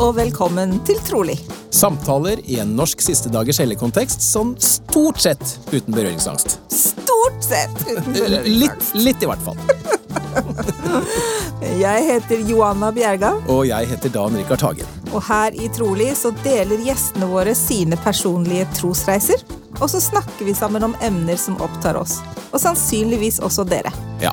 og velkommen til Trolig. Samtaler i en norsk siste dagers helligkontekst sånn stort sett uten berøringsangst. Stort sett uten Litt, litt i hvert fall. Jeg heter Joanna Bjerga, Og jeg heter Dan Rikard Hagen. og her i Trolig så deler gjestene våre sine personlige trosreiser. Og så snakker vi sammen om emner som opptar oss. Og sannsynligvis også dere. Ja,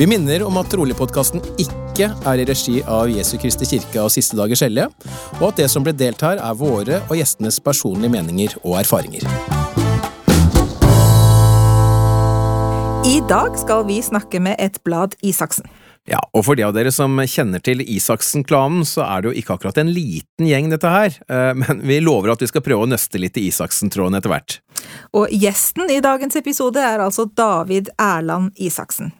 Vi minner om at Trolig-podkasten ikke er i regi av Jesu Kristi kirke og Siste dagers hellige, og at det som ble delt her, er våre og gjestenes personlige meninger og erfaringer. I dag skal vi snakke med et blad Isaksen. Ja, og for de av dere som kjenner til Isaksen-klanen, så er det jo ikke akkurat en liten gjeng, dette her, Eh, men vi lover at vi skal prøve å nøste litt i Isaksen-tråden etter hvert. Og gjesten i dagens episode er altså David Erland Isaksen.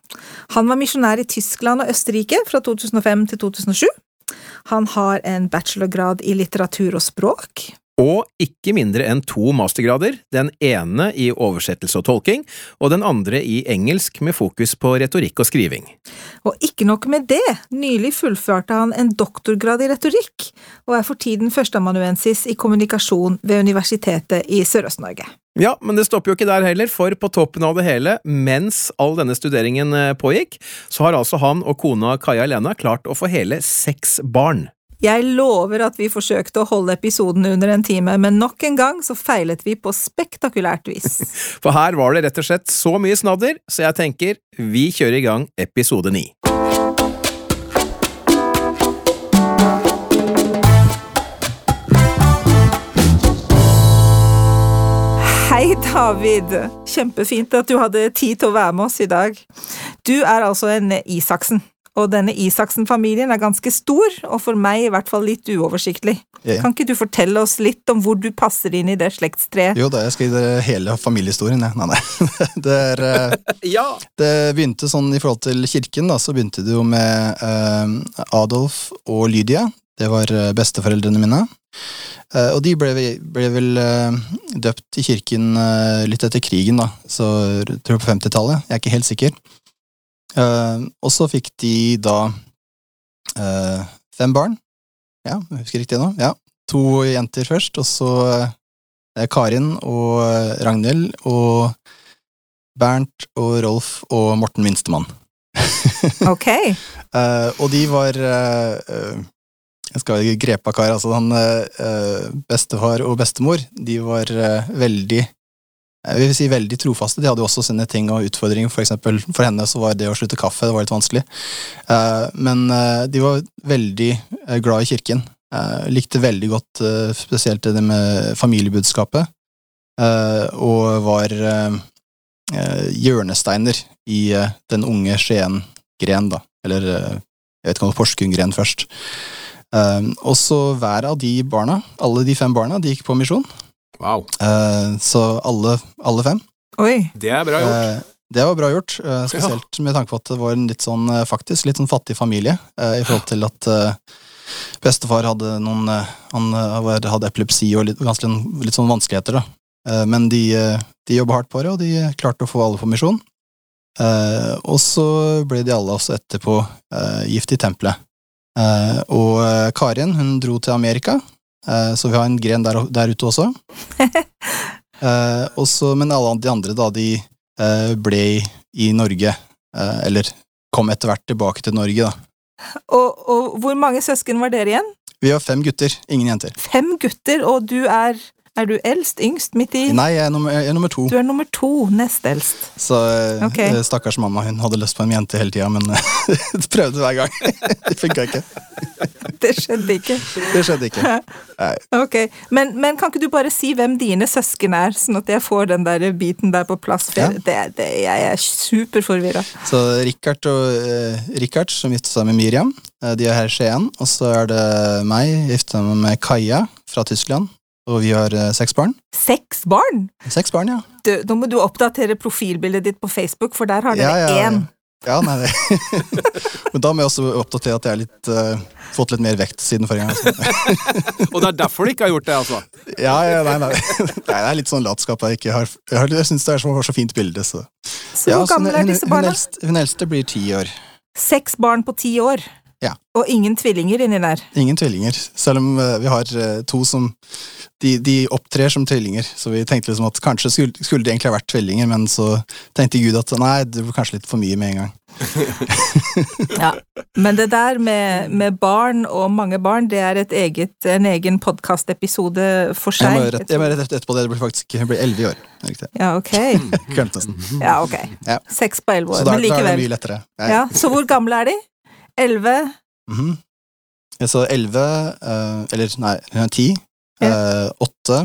Han var misjonær i Tyskland og Østerrike fra 2005 til 2007. Han har en bachelorgrad i litteratur og språk. Og ikke mindre enn to mastergrader, den ene i oversettelse og tolking, og den andre i engelsk med fokus på retorikk og skriving. Og ikke nok med det, nylig fullførte han en doktorgrad i retorikk, og er for tiden førsteamanuensis i kommunikasjon ved Universitetet i Sørøst-Norge. Ja, men det stopper jo ikke der heller, for på toppen av det hele, mens all denne studeringen eh, pågikk, så har altså han og kona Kaja Elena klart å få hele seks barn. Jeg lover at vi forsøkte å holde episoden under en time, men nok en gang så feilet vi på spektakulært vis. For her var det rett og slett så mye snadder, så jeg tenker vi kjører i gang episode ni. Hei, David! Kjempefint at du hadde tid til å være med oss i dag. Du er altså en Isaksen, og denne Isaksen-familien er ganske stor, og for meg i hvert fall litt uoversiktlig. Ja. Kan ikke du fortelle oss litt om hvor du passer inn i det slektstreet? Jo da, jeg skal gi dere hele familiehistorien. jeg. Nei, nei. Det, er, eh, Ja! det begynte sånn i forhold til kirken, da, så begynte det jo med eh, Adolf og Lydia. Det var eh, besteforeldrene mine. Eh, og de ble, ble vel eh, døpt i kirken eh, litt etter krigen, da. Så jeg tror på 50-tallet. Jeg er ikke helt sikker. Eh, og så fikk de da uh, fem barn. Ja, jeg husker riktig nå. Ja. To jenter først, og så uh, Karin og Ragnhild og Bernt og Rolf og Morten Minstemann. Ok, og de var Jeg skal av kar, altså han bestefar og bestemor, de var veldig jeg vil si veldig trofaste. De hadde jo også sine ting og utfordringer. For for henne så var det å slutte kaffe det var litt vanskelig. Eh, men eh, de var veldig eh, glad i kirken. Eh, likte veldig godt eh, spesielt det med familiebudskapet. eh, og var eh, eh, hjørnesteiner i eh, den unge Skien-gren, da. Eller eh, jeg vet ikke om det var Porsgrunn-gren først. Eh, og så hver av de barna, alle de fem barna, de gikk på misjon. Wow. Eh, så alle, alle fem. oi. Det er bra gjort. Eh, det var bra gjort, eh, spesielt med tanke på at det var en litt sånn, faktisk litt sånn fattig familie, i forhold til at bestefar hadde noen Han hadde epilepsi og litt, ganske litt sånn vanskeligheter, da. Eh, men de, de jobba hardt på det, og de klarte å få alle på misjon. Eh, og så ble de alle også etterpå gift i tempelet. Eh, og Karin hun dro til Amerika, så vi har en gren der, der ute også. Eh, og men alle de andre, da, de eh, ble i, Norge, eh, eller kom etter hvert tilbake til Norge, da. Og, og hvor mange søsken var dere igjen? Vi har fem gutter, ingen jenter. Fem gutter, og du er Er du eldst? Yngst? Midt i? Nei, jeg er nummer, jeg er nummer to. Du er nummer to, nest eldst. Så okay. Eh, stakkars mamma, hun hadde lyst på en jente hele tida, men prøvde hver gang. det funka ikke. Det skjedde ikke. Det skjedde ikke. Ok, men, men kan ikke du bare si hvem dine søsken er, sånn at jeg får den der biten der på plass? For Ja. det, det, jeg er superforvirra. Så Richard, og, eh, Richard som gifter seg med Miriam, eh, de er her i Skien. Og så er det meg, gifta meg med Kaja fra Tyskland. Og vi har eh, seks barn. Seks barn! Seks barn, ja. Du, nå må du oppdatere profilbildet ditt på Facebook, for der har dere Ja, ja, ja. én. Ja, nei, det. Men da må jeg også oppdatere at jeg har litt, uh, fått litt mer vekt siden forrige gang. Og det er derfor du ikke har gjort det, altså? ja, ja, nei, nei. nei, Det er litt sånn latskap jeg ikke har. Jeg, har, jeg syns det er så, så fint bilde, så. Så Ja, hvor så gamle er disse hun, barna? eldste, hun eldste blir ti år. Seks barn på ti år. Ja. Og ingen tvillinger inni der. Ingen tvillinger. Selv om eh, vi har eh, to som de, de opptrer som tvillinger. Så vi tenkte liksom at kanskje skulle, skulle de egentlig ha vært tvillinger, men så tenkte Gud at nei, det var kanskje litt for mye med en gang. Ja. Men det der med, med barn og mange barn, det er et eget, en egen podkastepisode for Jeg seg. må rett, jeg må rett etterpå det. Det blir faktisk jeg blir elleve år. Riktig. Ja, ok. Glemte nesten. Ja, ok. Ja. Seks på elleve Så år, da, men da er det likevel. Ja, så hvor gamle er de? Elleve? Mhm. Så elleve uh, Eller nei, ti. eh, Åtte.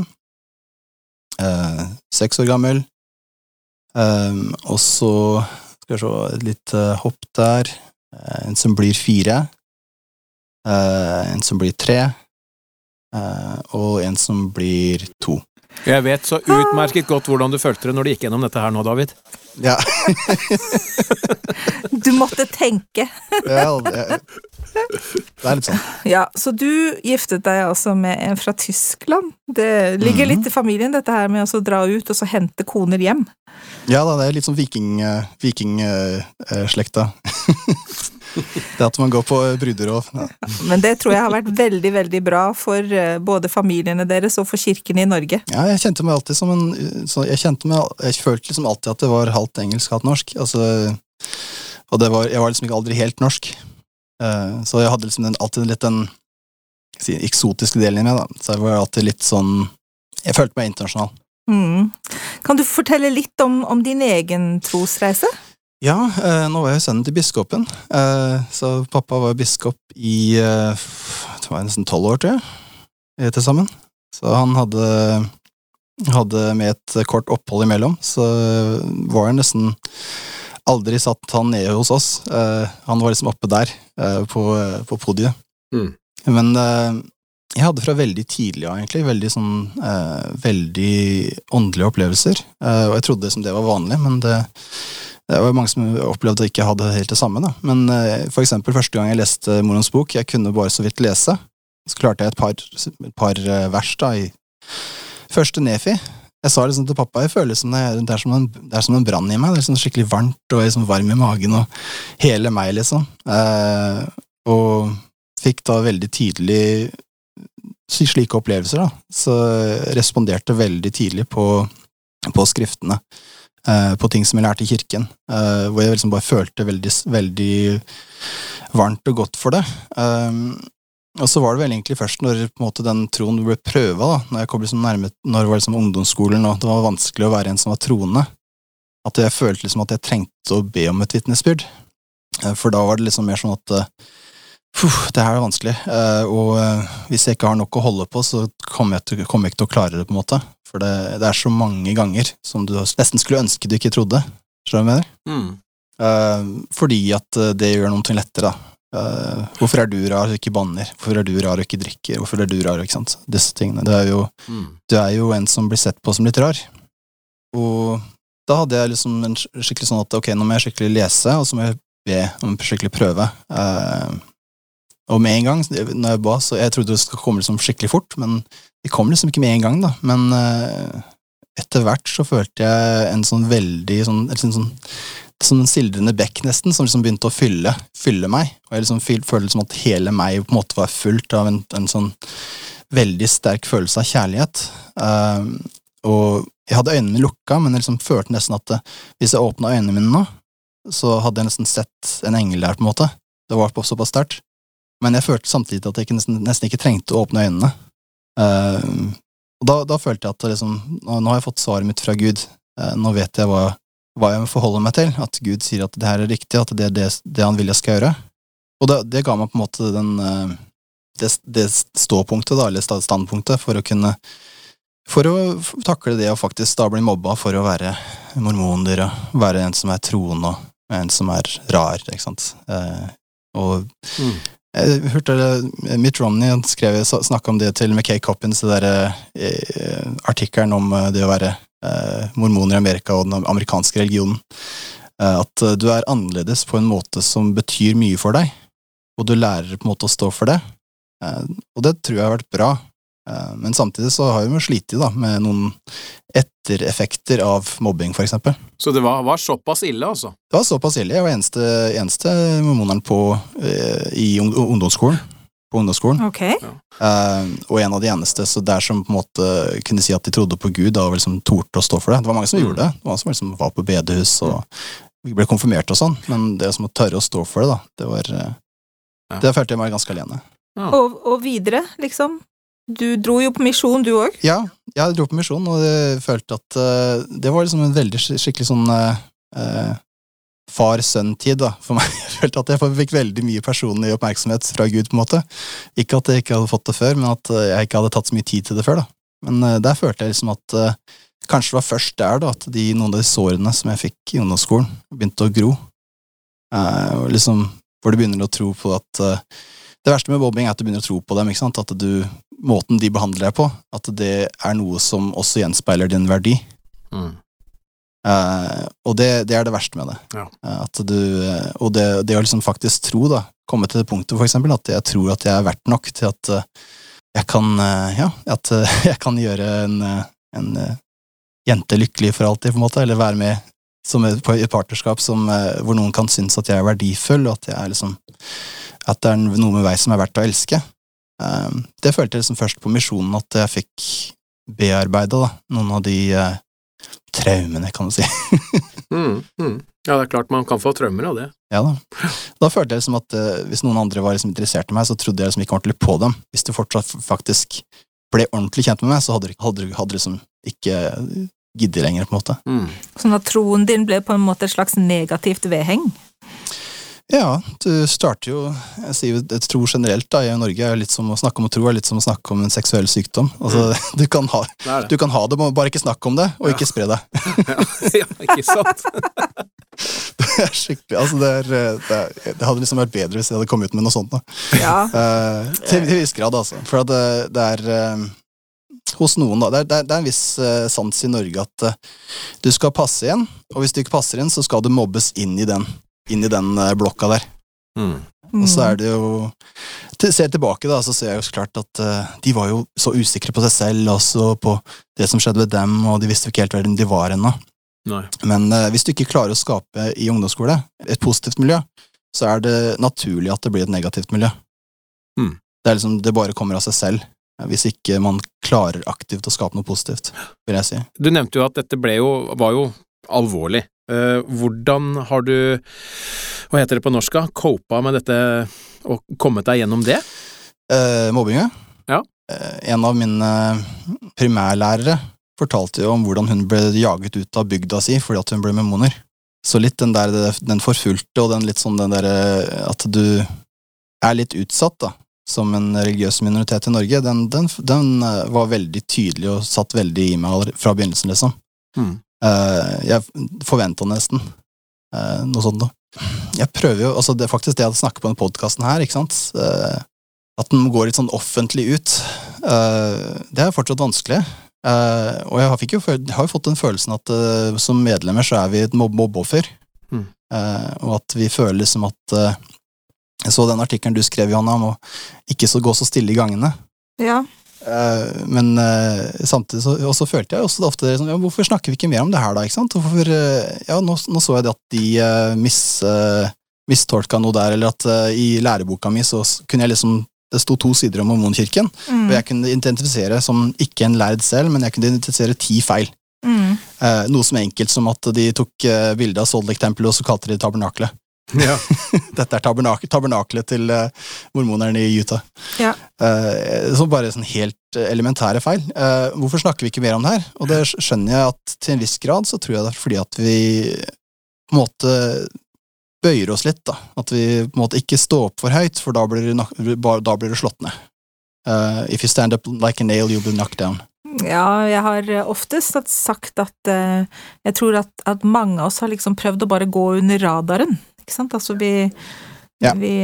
eh, Seks år gammel. Um, og så skal vi se et lite hopp der. En som blir fire. Eh, en som blir tre. eh, og en som blir to. Jeg vet så utmerket godt hvordan du følte det når du gikk gjennom dette her nå, David. Ja. Du måtte tenke. ja det, det er litt sånn. Ja, så du giftet deg altså med en fra Tyskland. Det ligger Mhm. litt i familien, dette her med å dra ut og så hente koner hjem. Ja da, det er litt sånn vikingslekta. Viking, slekta. det at man går på bruder og ja. Men det tror jeg har vært veldig, veldig bra for eh, både familiene deres og for kirken i Norge. Ja, jeg kjente meg alltid som en så Jeg meg, jeg følte liksom alltid at det var halvt engelsk, halvt norsk. Altså, og det var, jeg var liksom ikke aldri helt norsk. Eh, så jeg hadde liksom den, alltid litt den si, eksotiske delen i meg, da. Så jeg var alltid litt sånn Jeg følte meg internasjonal. Mm. Kan du fortelle litt om, om din egen trosreise? Ja, eh, nå var jeg sønnen til biskopen. Eh, så pappa var biskop i eh, det var nesten tolv år, tror jeg, til sammen. Så han hadde, hadde med et kort opphold imellom, så var han nesten aldri satt han nede hos oss. Eh, han var liksom oppe der, eh, på, på podiet. Mm. Men jeg hadde fra veldig tidlig av, egentlig, veldig sånn eh, veldig åndelige opplevelser. Eh, og jeg trodde liksom det var vanlig, men det, det var mange som opplevde at jeg ikke hadde helt det samme. Da. Men eh, for eksempel første gang jeg leste Morons bok, jeg kunne bare så vidt lese. Så klarte jeg et par, et par eh, vers da, i første Nefi. Jeg sa liksom til pappa jeg føler som det, er, det, er som en, det er som en brann i meg. Det er liksom skikkelig varmt og liksom varm i magen og hele meg, liksom. Eh, og fikk da veldig tidlig slike opplevelser, da. Så responderte veldig tidlig på, på skriftene. Eh, på ting som jeg lærte i kirken. eh, hvor jeg liksom bare følte veldig, veldig varmt og godt for det. Um, og så var det vel egentlig først når på en måte, den troen ble prøva, når jeg kom liksom nærme, når det var liksom ungdomsskolen og det var vanskelig å være en som var troende, at jeg følte liksom at jeg trengte å be om et vitnesbyrd. Eh, For da var det liksom mer sånn at Puh, det her er vanskelig, eh, og eh, hvis jeg ikke har nok å holde på, så kommer jeg, til, kommer jeg ikke til å klare det, på en måte. For det, det er så mange ganger som du nesten skulle ønske du ikke trodde. Skjønner du hva jeg mener? Mm. Eh, fordi at det gjør noe lettere, da. Hvorfor er du rar og ikke banner? Hvorfor er du rar og ikke drikker? Hvorfor er du rar, ikke sant? Disse tingene. Det er jo, Mm. du er jo en som blir sett på som litt rar. Og da hadde jeg liksom en skikkelig sånn at ok, nå må jeg skikkelig lese, og så må jeg be om en skikkelig prøve. Eh, og med en gang, når jeg ba, så jeg trodde det skulle komme liksom skikkelig fort, men det kom liksom ikke med en gang, da. Men uh, etter hvert så følte jeg en sånn veldig sånn, sånn, sånn som en sildrende bekk, nesten, som liksom begynte å fylle, fylle meg. Og jeg liksom følte som at hele meg på en måte var fullt av en, en sånn veldig sterk følelse av kjærlighet. Uh, og jeg hadde øynene lukka, men jeg liksom følte nesten at det, hvis jeg åpna øynene mine nå, så hadde jeg nesten sett en engel der, på en måte. Det var såpass sterkt. Men jeg følte samtidig at jeg nesten, nesten ikke trengte å åpne øynene. Uh, og da, da følte jeg at liksom, nå, nå har jeg fått svaret mitt fra Gud. uh, nå vet jeg hva, hva jeg forholder meg til. At Gud sier at det her er riktig, at det er det, det han vil jeg skal gjøre. Og det, det ga meg på en måte den, uh, det, det ståpunktet, da, eller standpunktet, for å kunne For å takle det å faktisk da bli mobba for å være mormoner og være en som er troende og en som er rar, ikke sant. Og Mm. Jeg hørte Mitt Romney skrev snakka om det til McKay Coppins, det derre eh, artikkelen om eh, det å være eh, mormoner i Amerika og den amerikanske religionen. Eh, At eh, du er annerledes på en måte som betyr mye for deg, og du lærer på en måte å stå for det. Eh, Og det tror jeg har vært bra. Eh, Men samtidig så har vi jo slitt da, med noen ettereffekter av mobbing, for eksempel. Så det var, var såpass ille, altså? Det var såpass ille. Jeg var eneste, eneste mormoneren på, eh, i ungdomsskolen. På ungdomsskolen. Ok. Eh, og en av de eneste så der som på en måte kunne si at de trodde på Gud da, og liksom torde å stå for det. Det var mange som Mm. gjorde det. Det var mange som liksom var på bedehus og ble konfirmert og sånn, men det som å tørre å stå for det, da, det var eh, Ja. Det følte jeg meg ganske alene. Og, og videre, liksom? Du dro jo på misjon, du òg. Ja, jeg dro på misjon, og jeg følte at uh, det var liksom en veldig skikkelig sånn eh, far-sønn-tid da, for meg. Jeg følte at jeg fikk veldig mye personlig oppmerksomhet fra Gud, på en måte. Ikke at jeg ikke hadde fått det før, men at jeg ikke hadde tatt så mye tid til det før. da. Men der følte jeg liksom at kanskje det var først der da, at de, noen av de sårene som jeg fikk i ungdomsskolen, begynte å gro. Eh, liksom, hvor du begynner å tro på at eh, Det verste med mobbing er at du begynner å tro på dem. ikke sant? At du, måten de behandler deg på, at det er noe som også gjenspeiler din verdi. Mm. Uh, og det, det er det verste med det. Ja. At du, eh, og det, det å liksom faktisk tro, da, komme til det punktet for eksempel, at jeg tror at jeg er verdt nok til at jeg kan, ja, at jeg kan gjøre en, en jente lykkelig for alltid, på en måte, eller være med som på et partnerskap som, eh, hvor noen kan synes at jeg er verdifull, og at jeg er liksom at det er noe med meg som er verdt å elske. Eh, det følte jeg liksom først på misjonen at jeg fikk bearbeida, noen av de eh, traumene, kan du si. Mm, mm. Ja, det er klart man kan få traumer av det. Ja da. Da følte jeg liksom at eh, hvis noen andre var liksom interessert i meg, så trodde jeg liksom ikke ordentlig på dem. Hvis du fortsatt faktisk ble ordentlig kjent med meg, så hadde du hadde, hadde du liksom ikke giddet lenger, på en måte. Mm. Sånn at troen din ble på en måte et slags negativt vedheng. Ja, du starter jo Jeg sier jo tro generelt, da, i Norge er litt som å snakke om å tro, er litt som å snakke om en seksuell sykdom. Altså, du kan ha Det det. du kan ha det, bare ikke snakke om det, og Ja. ikke spre det. ja, ikke sant? Det er skikkelig, altså det, er, det, er, det hadde liksom vært bedre hvis jeg hadde kommet ut med noe sånt. da. Ja. Uh, til en viss grad, altså. For at det, det er eh, hos noen, da. Det er, det er, en viss uh, sans i Norge at uh, du skal passe igjen, og hvis du ikke passer inn, så skal du mobbes inn i den, inn i den uh, blokka der. Mm. Og så er det jo til, Ser jeg tilbake, da, så ser jeg jo så klart at de var jo så usikre på seg selv, også på det som skjedde ved dem, og de visste jo ikke helt hvor de var ennå. Men hvis du ikke klarer å skape i ungdomsskole et positivt miljø, så er det naturlig at det blir et negativt miljø. Mm. Det er liksom, det bare kommer av seg selv, hvis ikke man klarer aktivt å skape noe positivt, vil jeg si. Du nevnte jo at dette ble jo, var jo alvorlig. Eh, hvordan har du, hva heter det på norsk, copa med dette og kommet deg gjennom det? Eh, mobbinga? Ja. Eh, en av mine primærlærere fortalte jo om hvordan hun ble jaget ut av bygda si fordi at hun ble mormoner. Så litt den der, den forfulgte og den litt sånn den derre at du er litt utsatt, da, som en religiøs minoritet i Norge, den, den, den eh, var veldig tydelig og satt veldig i meg fra begynnelsen, liksom. Mm. Jeg forventa nesten eh, noe sånt da. Jeg prøver jo, altså det er faktisk det jeg snakker på denne podkasten her, ikke sant. At den går litt sånn offentlig ut. Det er fortsatt vanskelig. Og jeg har, jo, jeg har jo fått den følelsen at som medlemmer så er vi et mobb mobbeoffer. Mm. Og at vi føler liksom at Jeg så den artikkelen du skrev, Johanna, om å ikke så gå så stille i gangene. Ja. Uh, men uh, samtidig så, og så følte jeg også ofte liksom, ja, Hvorfor snakker vi ikke mer om det her, da? ikke sant? Hvorfor, uh, ja, nå, nå så jeg det at de mis, mistolka noe der, eller at i læreboka mi så kunne jeg liksom Det sto to sider om Mormonkirken, Mm. og jeg kunne identifisere som ikke en lærd selv, men jeg kunne identifisere ti feil. Mm. Eh, noe som er enkelt som at de tok bilde av Salt Lake-tempelet, og så kalte de det tabernakelet. Ja. Dette er tabernak tabernakelet til uh, mormonerne i Utah. Ja. Uh, så bare sånn helt eh, elementære feil. Uh, hvorfor snakker vi ikke mer om det her? Og det skjønner jeg at til en viss grad så tror jeg det er fordi at vi på en måte bøyer oss litt, da. At vi på en måte ikke står opp for høyt, for da blir da blir det slått ned. If you stand up like a nail, you'll be knocked down. Ja, jeg har oftest sagt at jeg tror at, at mange av oss har liksom prøvd å bare gå under radaren. Ikke sant? Altså vi Ja. vi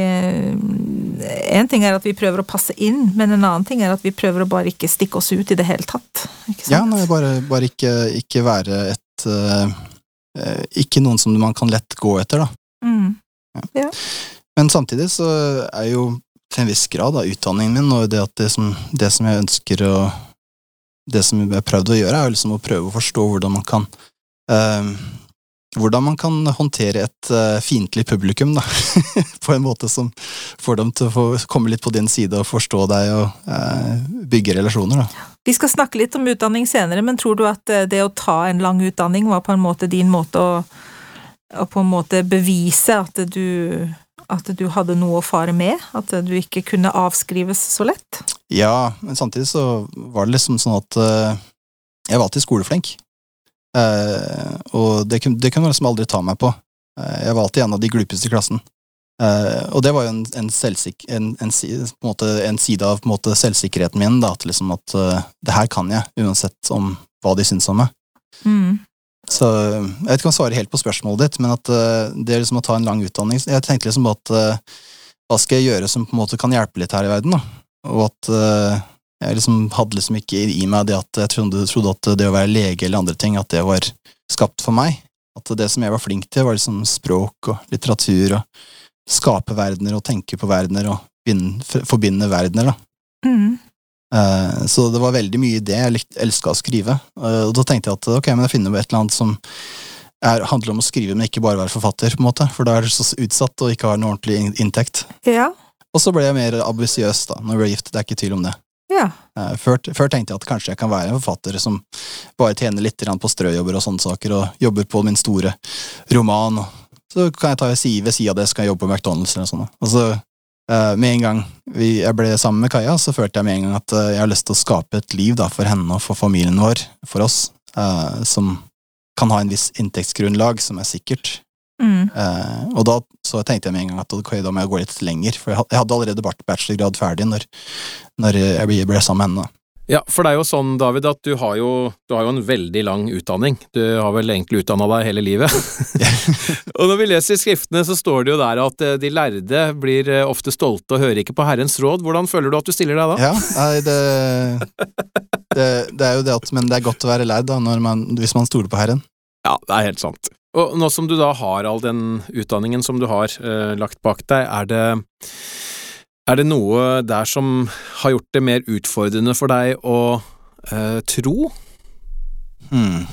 En ting er at vi prøver å passe inn, men en annen ting er at vi prøver å bare ikke stikke oss ut i det hele tatt. Ja, nei, bare, bare ikke, ikke være et eh, eh, ikke noen som man kan lett gå etter, da. Mm. Men samtidig så er jo til en viss grad da, utdanningen min og det, det, som, det som jeg ønsker å Det som jeg har prøvd å gjøre, er liksom å prøve å forstå hvordan man kan eh, hvordan man kan håndtere et uh, fiendtlig publikum, da. på en måte som får dem til å få komme litt på din side og forstå deg og uh, bygge relasjoner, da. Vi skal snakke litt om utdanning senere, men tror du at eh, det å ta en lang utdanning var på en måte din måte å, å på en måte bevise at du, at du hadde noe å fare med? At du ikke kunne avskrives så lett? Ja, men samtidig så var det liksom sånn at uh, jeg var alltid skoleflink. Uh, og det, det kunne man liksom aldri ta meg på. Uh, jeg var alltid en av de glupeste i klassen. Uh, og det var jo en, en, en, en, måte, en side av måte, selvsikkerheten min, da, at, liksom at det her kan jeg, uansett om hva de syns om meg. Mm. Så jeg vet ikke om jeg svarer helt på spørsmålet ditt, men at det liksom å ta en lang utdanning Jeg tenkte liksom at hva skal jeg gjøre som på en måte kan hjelpe litt her i verden, da? Og at jeg liksom hadde liksom ikke i meg det at jeg trodde, trodde, at det å være lege eller andre ting, at det var skapt for meg. At det som jeg var flink til, var liksom språk og litteratur og skape verdener og tenke på verdener og forbinde verdener, da. Mm. Uh, så det var veldig mye i det jeg elska å skrive. Uh, og da tenkte jeg at ok, men jeg finner et eller annet som er, handler om å skrive, men ikke bare være forfatter, på en måte, for da er du så utsatt og ikke har noe ordentlig inntekt. Ja. Og så ble jeg mer ambisiøs da når vi ble gift, det er ikke tvil om det. Ja. Uh, før, før, tenkte jeg at kanskje jeg kan være en forfatter som bare tjener litt på strøjobber og sånne saker, og jobber på min store roman. så kan jeg ta ved sida av det, så kan jeg jobbe på McDonald's eller noe sånt. Så uh, med en gang vi, jeg ble sammen med Kaja, så følte jeg med en gang at uh, jeg har lyst til å skape et liv da, for henne og for familien vår, for oss, som kan ha en viss inntektsgrunnlag som er sikkert. Mm. Uh, og da så tenkte jeg med en gang at okay, da må jeg gå litt lenger, for jeg hadde allerede bachelorgrad ferdig når, når jeg ble, ble sammen med henne. Ja, for det er jo sånn, David, at du har jo, du har jo en veldig lang utdanning. Du har vel egentlig utdanna deg hele livet. og når vi leser i skriftene, så står det jo der at eh, de lærde blir eh, ofte stolte og hører ikke på Herrens råd. Hvordan føler du at du stiller deg da? Ja, nei, det, det, det er jo det at Men det er godt å være lærd, da, man, hvis man stoler på Herren. Ja, det er helt sant. Og nå som du da har all den utdanningen som du har eh, lagt bak deg, er det, er det noe der som har gjort det mer utfordrende for deg å eh, tro? Hmm.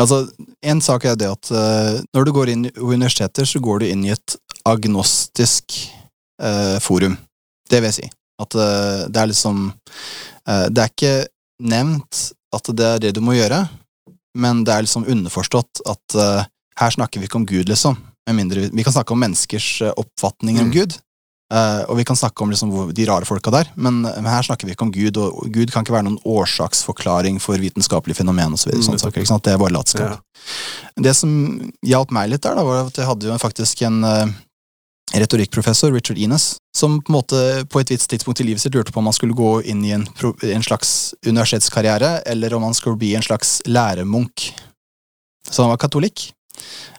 Altså, en sak er det at eh, når du går inn i universiteter, så går du inn i et agnostisk uh, forum. Det vil jeg si. At uh, det er liksom Det er ikke nevnt at det er det du må gjøre, men det er liksom underforstått at uh, her snakker vi ikke om Gud, liksom. Mindre vi, kan snakke om menneskers oppfatninger mm. om. Gud, uh, og vi kan snakke om liksom, de rare folka der, men, men, her snakker vi ikke om Gud, og Gud kan ikke være noen årsaksforklaring for vitenskapelige fenomen osv. Mm. sånn saker? Det er bare latskap. Ja. Det som hjalp meg litt der, da, var at jeg hadde jo faktisk en retorikkprofessor, Richard Ines, som på, en måte, på et visst tidspunkt i livet sitt lurte på om han skulle gå inn i en, en slags universitetskarriere, eller om han skulle bli en slags læremunk. Så han var katolikk,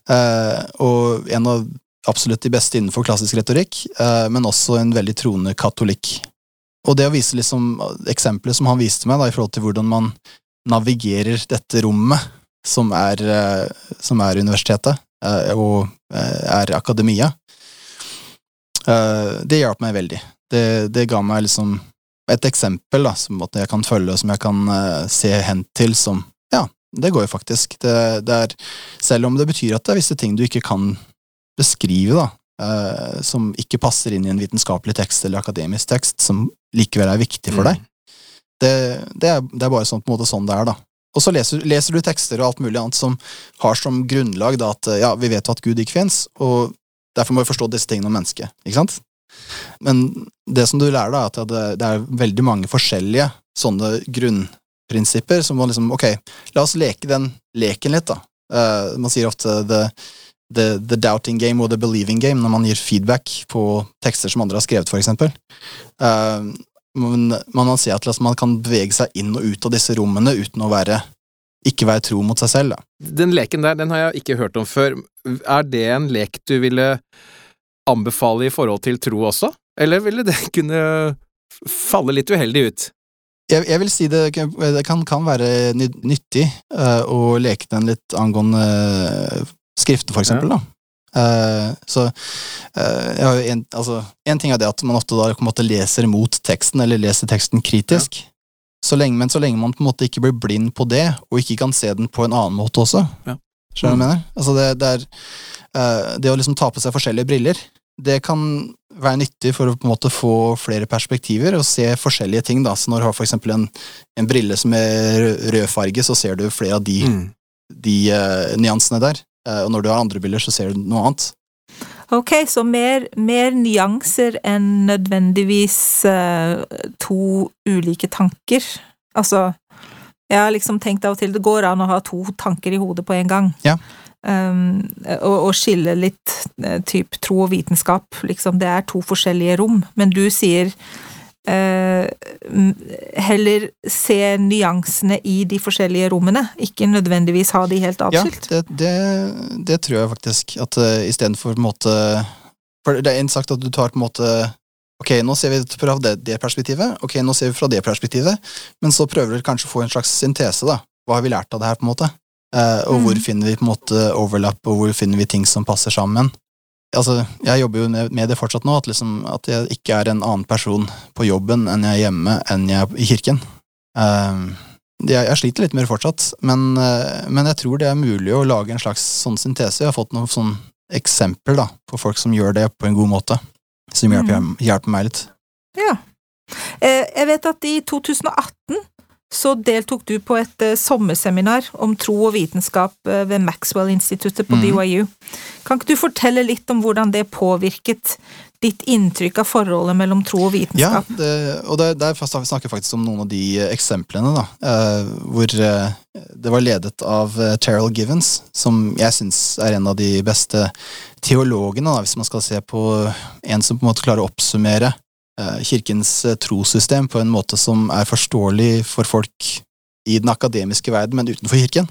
eh, og en av absolutt de beste innenfor klassisk retorikk, eh, men også en veldig troende katolikk. Og det å vise liksom eksempelet som han viste meg, da, i forhold til hvordan man navigerer dette rommet, som er, eh, som er universitetet, eh, og eh, er akademia, det hjalp meg veldig. Det, det, ga meg liksom et eksempel da, som jeg kan følge, og som jeg kan uh, se hen til som Ja, det går jo faktisk. Det, det, er, selv om det betyr at det er visse ting du ikke kan beskrive, da, uh, som ikke passer inn i en vitenskapelig tekst eller akademisk tekst, som likevel er viktig for mm. deg. Det, det, er, det, er, bare sånn, på en måte sånn det er, da. Og så leser, leser, du tekster og alt mulig annet som har som grunnlag da, at ja, vi vet at Gud ikke fins, og Derfor må vi forstå disse tingene om mennesket. ikke sant? Men det som du lærer, da, er at det, er veldig mange forskjellige sånne grunnprinsipper som må liksom Ok, la oss leke den leken litt, da. Uh, man sier ofte the, the, the, doubting game og the believing game når man gir feedback på tekster som andre har skrevet, eksempel. Uh, men man sier si at liksom, man kan bevege seg inn og ut av disse rommene uten å være ikke være tro mot seg selv, da. Den leken der, den har jeg ikke hørt om før. Er det en lek du ville anbefale i forhold til tro også, eller ville det kunne falle litt uheldig ut? Jeg, jeg vil si det, det kan, kan være nyttig uh, å leke den litt angående uh, skriften, for eksempel. Da. Uh, så uh, en, altså, en ting er det at man ofte da på en måte leser mot teksten, eller leser teksten kritisk. Så lenge, men så lenge man på en måte ikke blir blind på det, og ikke kan se den på en annen måte også. Ja. Skjønner du hva jeg mener? Altså det, det, er, eh, det å liksom ta på seg forskjellige briller, det kan være nyttig for å på en måte få flere perspektiver og se forskjellige ting. da. Så når du har for eksempel en, en brille som er rød, rød farge, så ser du flere av de, Mm. de uh, nyansene der. Uh, og når du har andre briller, så ser du noe annet. Ok, så mer, mer nyanser enn nødvendigvis uh, to ulike tanker. Altså, jeg har liksom tenkt av og til det går an å ha to tanker i hodet på en gang. Ja. Um, og, og skille litt uh, typ tro og vitenskap, liksom. Det er to forskjellige rom. Men du sier heller se nyansene i de forskjellige rommene, ikke nødvendigvis ha de helt Ja, det, det, det tror jeg faktisk. At uh, istedenfor på en måte For det er en sagt at du tar på en måte Ok, nå ser vi fra det, det perspektivet, ok, nå ser vi fra det perspektivet, men så prøver du kanskje å få en slags syntese, da. Hva har vi lært av det her, på en måte? Uh, og hvor Mm. finner vi på en måte overlapp, og hvor finner vi ting som passer sammen? Altså, jeg jobber jo med det fortsatt nå, at, liksom, at jeg ikke er en annen person på jobben enn jeg er hjemme, enn jeg er i kirken. Uh, jeg, jeg sliter litt mer fortsatt, men, uh, men jeg tror det er mulig å lage en slags sånn syntese. Jeg har fått noen sånn eksempler da, på folk som gjør det på en god måte, som hjelper, Mhm. hjelper meg litt. Ja. Eh, Jeg vet at i 2018 så deltok du på et eh, sommerseminar om tro og vitenskap eh, ved Maxwell-instituttet på mm. BYU. Kan ikke du fortelle litt om hvordan det påvirket ditt inntrykk av forholdet mellom tro og Ja, vitenskap? det, og der, der snakker vi faktisk om noen av de eh, eksemplene, da, hvor det var ledet av Terrell Givens, som jeg syns er en av de beste teologene, da, hvis man skal se på en som på en måte klarer å oppsummere kirkens eh, trossystem på en måte som er forståelig for folk i den akademiske verden, men utenfor kirken.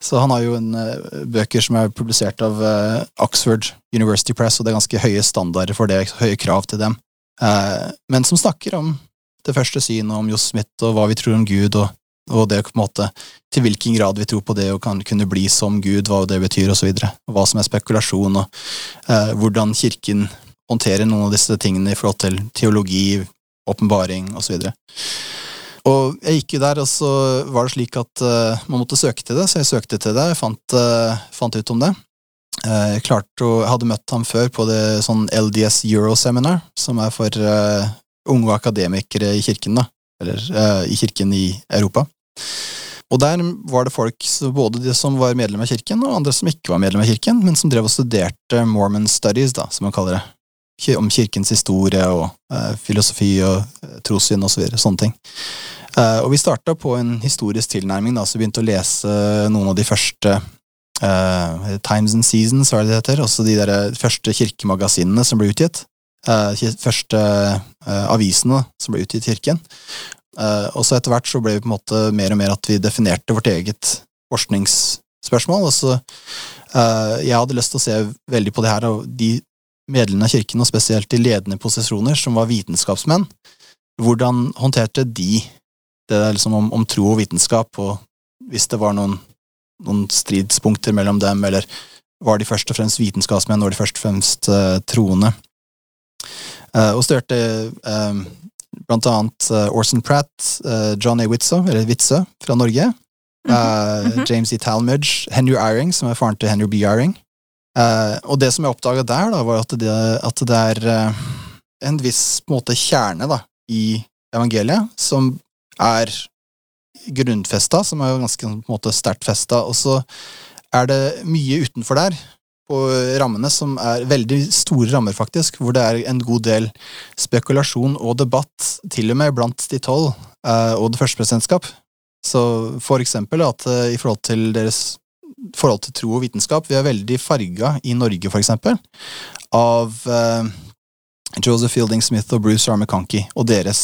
Så han har jo en, eh, bøker som er publisert av eh, Oxford University Press, og det er ganske høye standarder for det, høye krav til dem. Eh, men som snakker om det første synet om Johs Smith, og hva vi tror om Gud, og, og det på en måte, til hvilken grad vi tror på det og kan kunne bli som Gud, hva det betyr, og så videre. Og hva som er spekulasjon, og eh, hvordan kirken håndterer noen av disse tingene i forhold til teologi, åpenbaring, og så videre. Og jeg gikk jo der, og så var det slik at uh, man måtte søke til det, så jeg søkte til det, jeg fant, uh, fant ut om det. Uh, Jeg klarte jeg hadde møtt ham før på det sånn LDS Euroseminar, som er for unge akademikere i kirken, da. Eller i kirken i Europa. Og der var det folk, både de som var medlem av kirken, og andre som ikke var medlem av kirken, men som drev og studerte Mormon studies, da, som man kaller det. Om kirkens historie og eh, filosofi og eh, trossyn og så videre, sånne ting. Eh, og vi starta på en historisk tilnærming, da, så vi begynte å lese noen av de første eh, Times and Seasons, hva det det heter? Også de der eh, første kirkemagasinene som ble utgitt. Eh, de første eh, avisene som ble utgitt i kirken. Eh, og så etter hvert så ble vi på en måte mer og mer at vi definerte vårt eget forskningsspørsmål. Og så eh, Jeg hadde lyst til å se veldig på det her, og de medlemmene av kirken, og spesielt i ledende posisjoner, som var vitenskapsmenn, hvordan håndterte de det der liksom om, om tro og vitenskap, og hvis det var noen, noen stridspunkter mellom dem, eller var de først og fremst vitenskapsmenn, var de først og fremst uh, troende? Uh, og studerte uh, blant annet Orson Pratt, John A. Witzøe, eller Witzøe fra Norge, uh, mm -hmm. James E. Talmage, Henry Eyring, som er faren til Henry B. Eyring. Eh, og det som jeg oppdaga der, da, var at det, at det er eh, en viss måte kjerne da, i evangeliet, som er grunnfesta, som er jo ganske på en sterkt festa, og så er det mye utenfor der, på rammene, som er veldig store rammer, faktisk, hvor det er en god del spekulasjon og debatt, til og med blant de tolv eh, og det første presidentskap. Så for eksempel at i forhold til deres forhold til tro og vitenskap, vi er veldig farga i Norge, for eksempel, av uh, Joseph Fielding Smith og Bruce R. McConkie og deres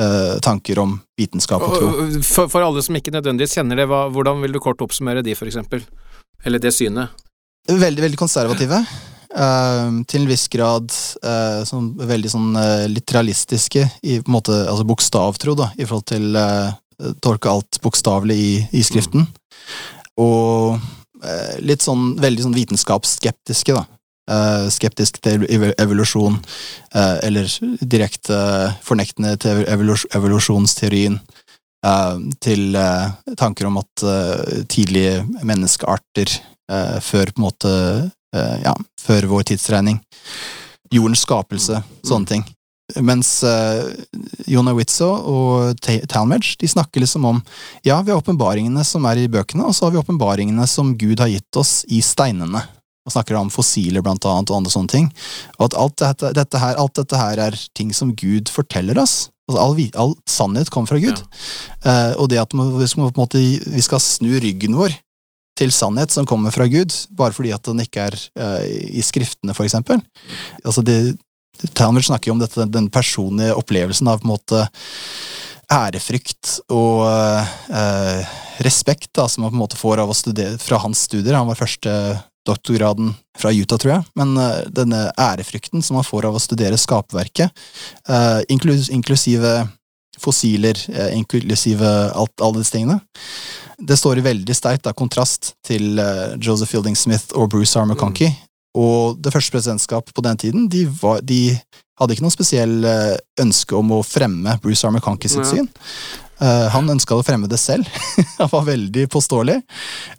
uh, tanker om vitenskap og tro. For, for alle som ikke nødvendigvis kjenner det, hva, hvordan vil du kort oppsummere de, for eksempel? Eller det synet? Veldig, veldig konservative. Uh, til en viss grad uh, sånn, veldig sånn uh, literalistiske, i på en måte, altså bokstavtro, da, i forhold til uh, tolke alt bokstavelig i, i skriften. Og eh, litt sånn veldig sånn vitenskapsskeptiske, da. Eh, skeptisk til evolusjon, eh, eller direkte fornektende til evolusjonsteorien. eh, til eh, tanker om at eh, tidlige menneskearter eh, før på en måte eh, Ja, før vår tidsregning. Jordens skapelse, sånne ting. Mens uh, Jonah Witzo og Talmadge Talmage de snakker liksom om ja, vi har åpenbaringene som er i bøkene, og så har vi åpenbaringene som Gud har gitt oss i steinene. Og snakker om fossiler blant annet, og andre sånne ting. Og at alt dette, dette her, alt dette her er ting som Gud forteller oss. Altså all, all sannhet kommer fra Gud. Eh, og det at vi skal, på en måte, vi skal snu ryggen vår til sannhet som kommer fra Gud, bare fordi at den ikke er uh, i skriftene, for eksempel. Altså det, Talmage snakker jo om dette, den personlige opplevelsen av på en måte ærefrykt og eh, respekt da, som man på en måte får av å studere fra hans studier. Han var første doktorgraden fra Utah, tror jeg. Men eh, denne ærefrykten som man får av å studere skaperverket, eh, inklus, inklusive fossiler, eh, inklusive alt, alle disse tingene, det står i veldig sterkt kontrast til eh, Joseph Fielding Smith og Bruce R. McConkie. Og det første presidentskapet på den tiden, de, var, de hadde ikke noe spesiell eh, ønske om å fremme Bruce R. McConkie sitt Ja. syn. Eh, han ønska å fremme det selv. han var veldig påståelig.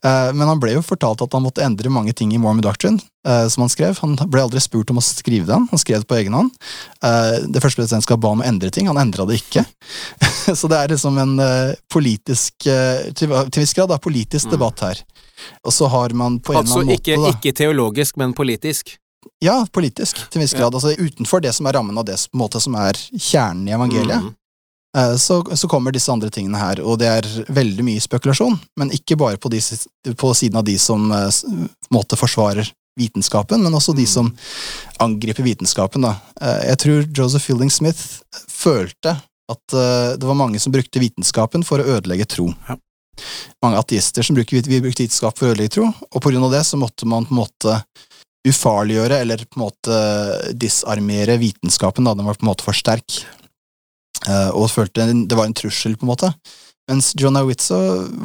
Eh, men han ble jo fortalt at han måtte endre mange ting i Mormon Doctrine, eh, som han skrev. Han ble aldri spurt om å skrive den, han skrev det på egen hånd. Det første presidentskapet ba om å endre ting, han endra det ikke. Så det er liksom en politisk, til, en viss grad, da, politisk Mm. debatt her. Og så har man på en Altså eller annen ikke, måte Altså ikke teologisk, men politisk. Ja, politisk, til en viss grad. Altså utenfor det som er rammen av det måte, som er kjernen i evangeliet. Mm. Eh, Så, så kommer disse andre tingene her, og det er veldig mye spekulasjon, men ikke bare på, de, på siden av de som eh, måte forsvarer vitenskapen, men også de Mm. som angriper vitenskapen. Da. Eh, Jeg tror Joseph Fielding Smith følte at det var mange som brukte vitenskapen for å ødelegge tro. Ja. Mange ateister som bruker, vi brukte vitenskap for å ødelegge tro, og på grunn av det så måtte man på en måte ufarliggjøre, eller på en måte disarmere vitenskapen, da. Den var på en måte for sterk. Eh, og følte det var en trussel, på en måte. Mens John Awitzo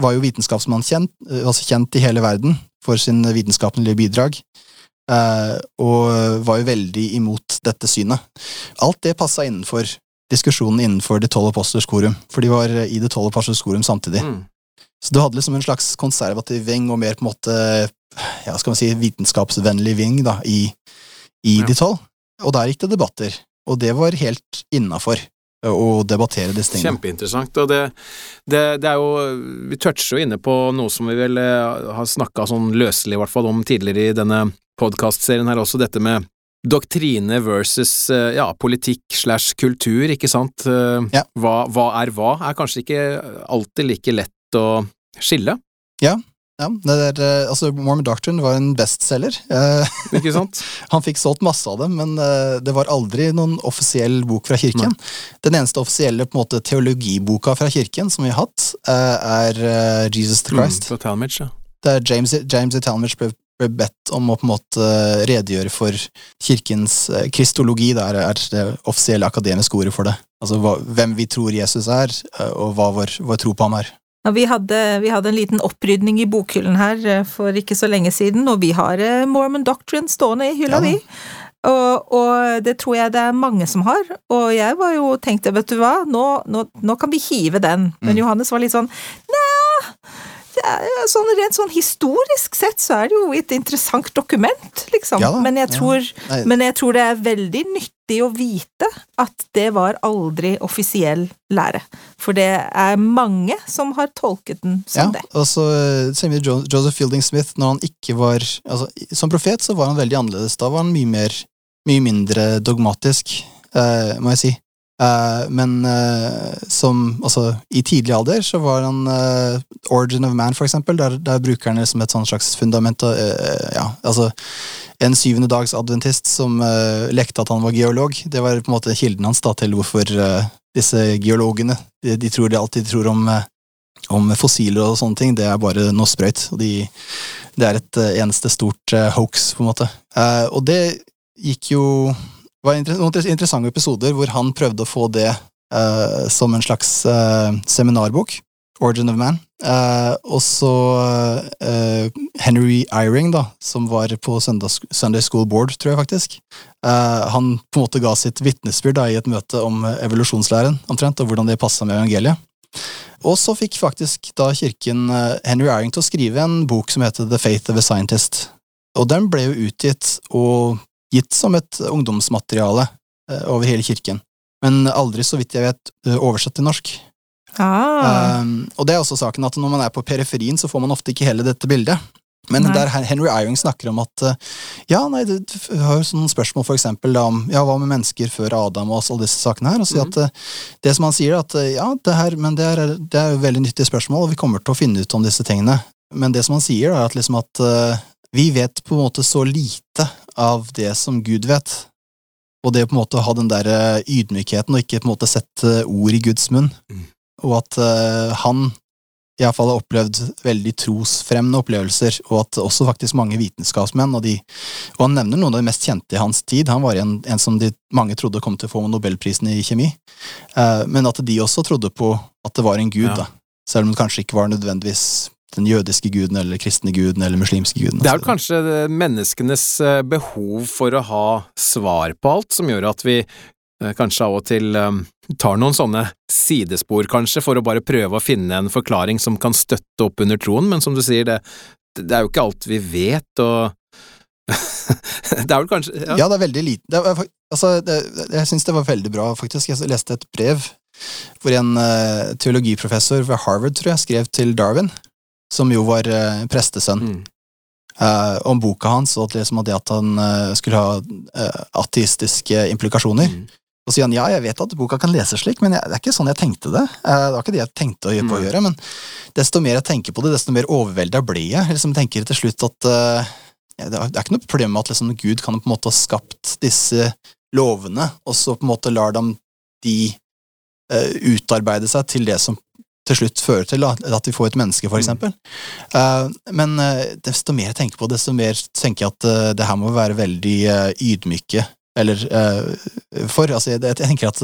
var jo vitenskapsmann kjent, eh, altså kjent i hele verden for sin vitenskapelige bidrag, eh, og var jo veldig imot dette synet. Alt det passa innenfor diskusjonen innenfor De tolv apostlers korum, for de var i De tolv apostlers korum samtidig. Mm. Så du hadde liksom en slags konservativ ving og mer på en måte ja, skal man si, vitenskapsvennlig ving da, i, i Ja. De tolv. Og der gikk det debatter, og det var helt innafor å debattere disse tingene. Kjempeinteressant. Og det, det, det er jo Vi toucher jo inne på noe som vi vel eh, har snakka sånn løselig, i hvert fall, om tidligere i denne podkastserien her også, dette med doktrine versus eh, ja, politikk slash kultur, ikke sant? Eh, Ja. Hva, hva er hva? Er kanskje ikke alltid like lett å skille, Ja, det der, eh, altså Mormon Doctrine var en bestselger. Eh, ikke sant? han fikk solgt masse av dem, men eh, det var aldri noen offisiell bok fra kirken. Den eneste offisielle på en måte, teologiboka fra kirken som vi har hatt, er Jesus the Christ. Mm, på Talmage, ja. Der James, James Talmadge Talmage ble, ble bedt om å på en måte redegjøre for kirkens kristologi. Der er det offisielle akademiske ordet for det. Altså hva, hvem vi tror Jesus er, og hva vår, vår tro på ham er. Vi, hadde, vi hadde en liten opprydning i bokhyllen her eh, for ikke så lenge siden, og vi har eh, Mormon Doctrine stående i hylla, Ja vi. Og, og det tror jeg det er mange som har. Og jeg var jo tenkte, vet du hva, nå, nå, nå kan vi hive den. Men Mm. Johannes var litt sånn Nja, er sånn, rent sånn historisk sett så er det jo et interessant dokument, liksom. Ja men, jeg tror, ja. men jeg tror det er veldig nyttig å vite at det var aldri offisiell lære. For det er mange som har tolket den Ja, som det. og så eh, ser vi Joseph Fielding Smith, når han ikke var altså, Som profet så var han veldig annerledes. Da var han mye mer Mye mindre dogmatisk, eh, må jeg si. Eh, men uh, som Altså, i tidlig alder så var han uh, Origin of Man, for eksempel. Der, der bruker han det som et sånn slags fundament av, Ja, altså En syvende dags adventist som lekte at han var geolog. Det var på en måte kilden hans da til hvorfor disse geologene de, de tror det alltid tror om om fossiler og sånne ting, det er bare noe sprøyt. Og de det er et eneste stort hoax, på en måte. Og det gikk jo var noen interessante episoder hvor han prøvde å få det uh, som en slags uh, seminarbok. Origin of Man. Uh, og så Henry Eyring, da, som var på Søndags Sunday School Board, tror jeg faktisk. Han på en måte ga sitt vitnesbyrd i et møte om evolusjonslæren, omtrent, og hvordan det passa med evangeliet. Og så fikk faktisk da kirken Henry Eyring til å skrive en bok som heter The Faith of a Scientist. Og den ble jo utgitt og gitt som et ungdomsmateriale eh, over hele kirken. Men aldri, så vidt jeg vet, eh, oversatt til norsk. Ah. Um, og det er også saken at når man er på periferien, så får man ofte ikke hele dette bildet. Men Nei. der Henry Eyring snakker om at uh, ja, nei, du har jo sånne spørsmål for eksempel da, om ja, hva med mennesker før Adam og alle disse sakene her, og sier at uh, det som han sier, at uh, ja, det her, men det er, det er jo veldig nyttige spørsmål, og vi kommer til å finne ut om disse tingene. Men det som han sier, da, er at liksom at uh, vi vet på en måte så lite av det som Gud vet. Og det å på en måte ha den der uh, ydmykheten, og ikke på en måte sette ord i Guds munn og at uh, han iallfall har opplevd veldig trosfremmende opplevelser, og at også faktisk mange vitenskapsmenn, og, de, og han nevner noen av de mest kjente i hans tid, han var en, en som de mange trodde kom til å få Nobelprisen i kjemi, Uh, men at de også trodde på at det var en gud, Ja. da. selv om det kanskje ikke var nødvendigvis den jødiske guden, eller kristne guden, eller muslimske guden. Det er vel altså. kanskje menneskenes eh, behov for å ha svar på alt som gjør at vi eh, kanskje av og til eh, tar noen sånne sidespor, kanskje, for å bare prøve å finne en forklaring som kan støtte opp under troen, men som du sier, det, det er jo ikke alt vi vet, og Det er vel kanskje ja. Ja, det er veldig lite. Er, altså, det, jeg syns det var veldig bra, faktisk. Jeg leste et brev hvor en eh, teologiprofessor ved Harvard, tror jeg, skrev til Darwin, som jo var uh, prestesønn, Mm. Uh, om boka hans, og at liksom at det at han uh, skulle ha ateistiske implikasjoner. Mm. Og så sier han ja, jeg vet at boka kan leses slik, men jeg, det er ikke sånn jeg tenkte det. Det var ikke det jeg tenkte å gjøre på å gjøre, men desto mer jeg tenker på det, desto mer overvelda blir jeg. Jeg liksom tenker til slutt at det, er, det er ikke noe problem med at liksom Gud kan på en måte ha skapt disse lovene, og så på en måte lar dem de utarbeide seg til det som til slutt fører til at vi får et menneske, for Mm. Eh, men eh, desto mer jeg tenker på det, desto mer tenker jeg at eh, det her må være veldig ydmyke eller for. Altså, jeg, jeg tenker at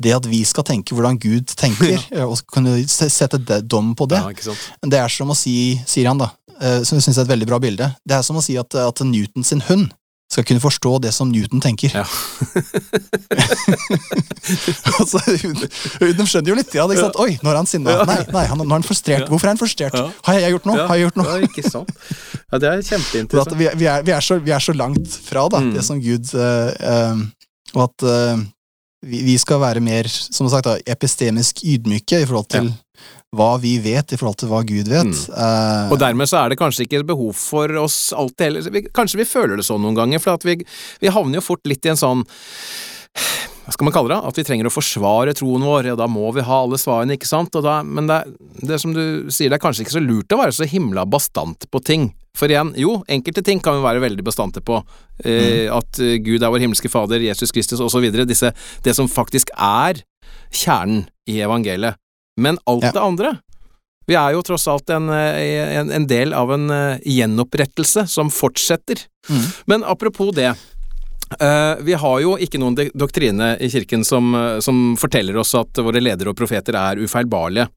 det at vi skal tenke hvordan Gud tenker, ja. og kunne sette dom på det, Ja, det er som å si, sier han da, som jeg synes er et veldig bra bilde, det er som å si at, at Newton sin hund skal kunne forstå det som Newton tenker. Ja. altså, hun, hun, skjønner jo litt, ja, ikke sant? Oi, nå er han sinna. Nei, nei, han, nå er han frustrert. Hvorfor er han frustrert? Har jeg gjort noe? Har jeg gjort noe? Ja, ikke sant. Ja, det er kjempeinteressant. vi, vi, er, vi, er så, vi er så langt fra da, Mm. det som Gud eh, Og at eh, vi, vi skal være mer, som sagt, da, epistemisk ydmyke i forhold til hva vi vet, i forhold til hva Gud vet. Mm. Eh, Og dermed så er det kanskje ikke behov for oss alltid heller. Kanskje vi føler det sånn noen ganger, for at vi, vi havner jo fort litt i en sånn hva skal man kalle det? At vi trenger å forsvare troen vår, og da må vi ha alle svarene, ikke sant? Og da, men det, det som du sier, det er kanskje ikke så lurt å være så himla bastant på ting. For igjen, jo, enkelte ting kan vi være veldig bastante på. Eh, At eh, Gud er vår himmelske Fader, Jesus Kristus osv. Det som faktisk er kjernen i evangeliet. Men alt Ja. det andre vi er jo tross alt en, eh, en, en del av en eh, gjenopprettelse som fortsetter. Mm. Men apropos det. eh, vi har jo ikke noen doktrine i kirken som, som forteller oss at våre ledere og profeter er ufeilbarlige.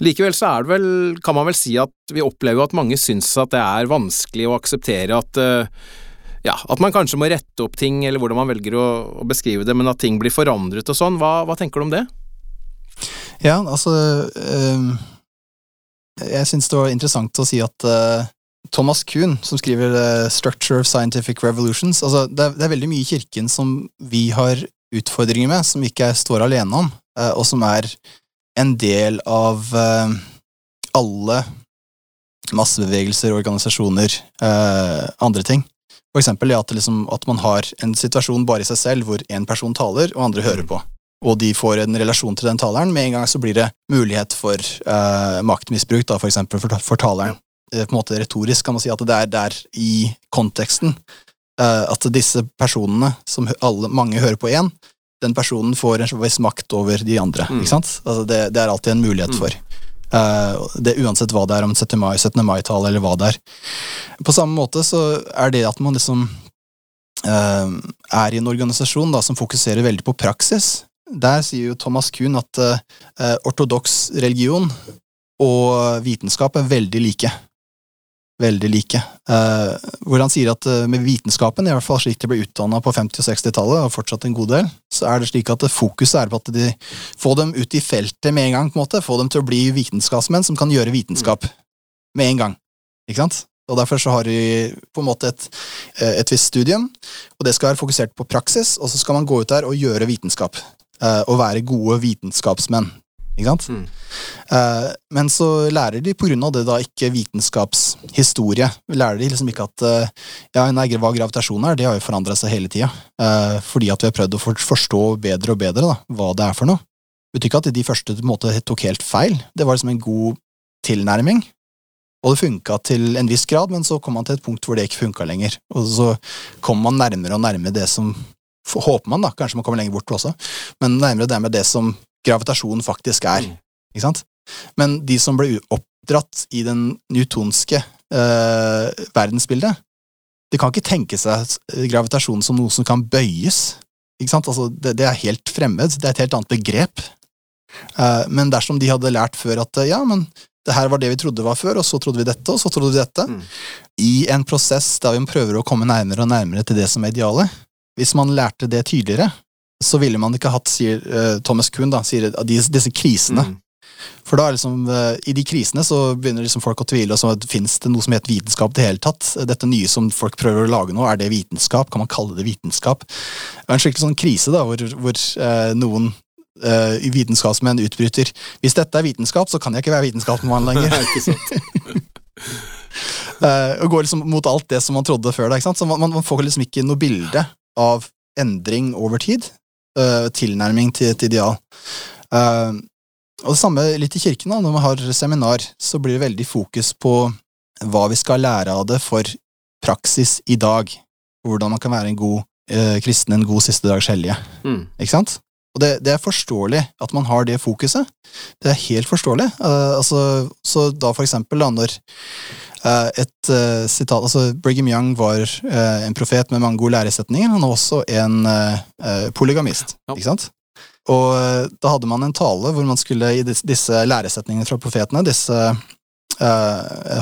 Likevel så er det vel, kan man vel si at vi opplever at mange syns at det er vanskelig å akseptere at ja, at man kanskje må rette opp ting, eller hvordan man velger å, å beskrive det, men at ting blir forandret og sånn. Hva, hva tenker du om det? Ja, altså ehm, Jeg syns det var interessant å si at eh, Thomas Kuhn, som skriver eh, 'Structure of Scientific Revolutions' altså det, er, det er veldig mye i kirken som vi har utfordringer med, som vi ikke står alene om, eh, og som er en del av alle massebevegelser, organisasjoner, andre ting. For eksempel ja, at, liksom, at man har en situasjon bare i seg selv, hvor én person taler, og andre hører på og de får en relasjon til den taleren, med en gang så blir det mulighet for uh, maktmisbruk, da, for eksempel for, for taleren. Eh, på en måte retorisk kan man si at det er der i konteksten uh, at disse personene, som alle, mange hører på én, den personen får en viss makt over de andre. Mm. ikke sant? Altså det, det er alltid en mulighet Mm. for. Uh, det Uansett hva det er, om 17. mai-tallet mai eller hva det er. På samme måte så er det at man liksom uh, er i en organisasjon da, som fokuserer veldig på praksis. Der sier jo Thomas Kuhn at uh, ortodoks religion og vitenskap er veldig like veldig like. Uh, hvor han sier at uh, med vitenskapen, i hvert fall slik de ble utdanna på 50- og 60-tallet, og fortsatt en god del, så er det slik at fokuset er på at de får dem ut i feltet med en gang. på en måte, Få dem til å bli vitenskapsmenn som kan gjøre vitenskap med en gang. Ikke sant? Og Derfor så har de på en måte et, eh, et visst studium, og det skal være fokusert på praksis, og så skal man gå ut der og gjøre vitenskap. Uh, å være gode vitenskapsmenn. Ikke sant? Mm. Uh, men så lærer de på grunn av det da ikke vitenskapshistorie. Lærer de liksom ikke at uh, ja, nei, hva gravitasjon er, det har jo forandra seg hele tida. Uh, fordi at vi har prøvd å forstå bedre og bedre da, hva det er for noe. Det betyr ikke at de første måte tok helt feil. Det var liksom en god tilnærming. Og det funka til en viss grad, men så kom man til et punkt hvor det ikke funka lenger. Og så kom man nærmere og nærmere det som Håper man, da, kanskje man kommer lenger bort også, men nærmere det med det som gravitasjon faktisk er. Mm. Ikke sant? Men de som ble oppdratt i den newtonske uh, verdensbildet, de kan ikke tenke seg gravitasjon som noe som kan bøyes. Ikke sant? Altså, det, det, er helt fremmed. Det er et helt annet begrep. Uh, men dersom de hadde lært før at ja, men det her var det vi trodde var før, og så trodde vi dette, og så trodde vi dette, mm. i en prosess der vi prøver å komme nærmere og nærmere til det som er idealet Hvis man lærte det tydeligere, så ville man ikke hatt, sier uh, Thomas Kuhn, da, sier disse, disse krisene. Mm. For da er liksom, uh, I de krisene så begynner liksom folk å tvile. og så Fins det noe som heter vitenskap i det hele tatt? Dette nye som folk prøver å lage nå, er det vitenskap? Kan man kalle det vitenskap? Det er en skikkelig sånn krise da, hvor, hvor uh, noen uh, vitenskapsmenn utbryter Hvis dette er vitenskap, så kan jeg ikke være vitenskapsmann lenger. uh, og går liksom mot alt det som man trodde før. Da, ikke sant? Så man, man, får liksom ikke noe bilde av endring over tid uh, tilnærming til et ideal. Uh, og det samme litt i kirken, da, når man har seminar, så blir det veldig fokus på hva vi skal lære av det for praksis i dag. Hvordan man kan være en god uh, kristen, en god siste dags hellige. Mm. Ikke sant? Og det, det, er forståelig at man har det fokuset. Det er helt forståelig. Altså, så da for eksempel, da, når et uh, sitat altså Brigham Young var en profet med mange gode læresetninger. Han var også en polygamist, ja. ikke sant? Og da hadde man en tale hvor man skulle i disse, læresetningene fra profetene, disse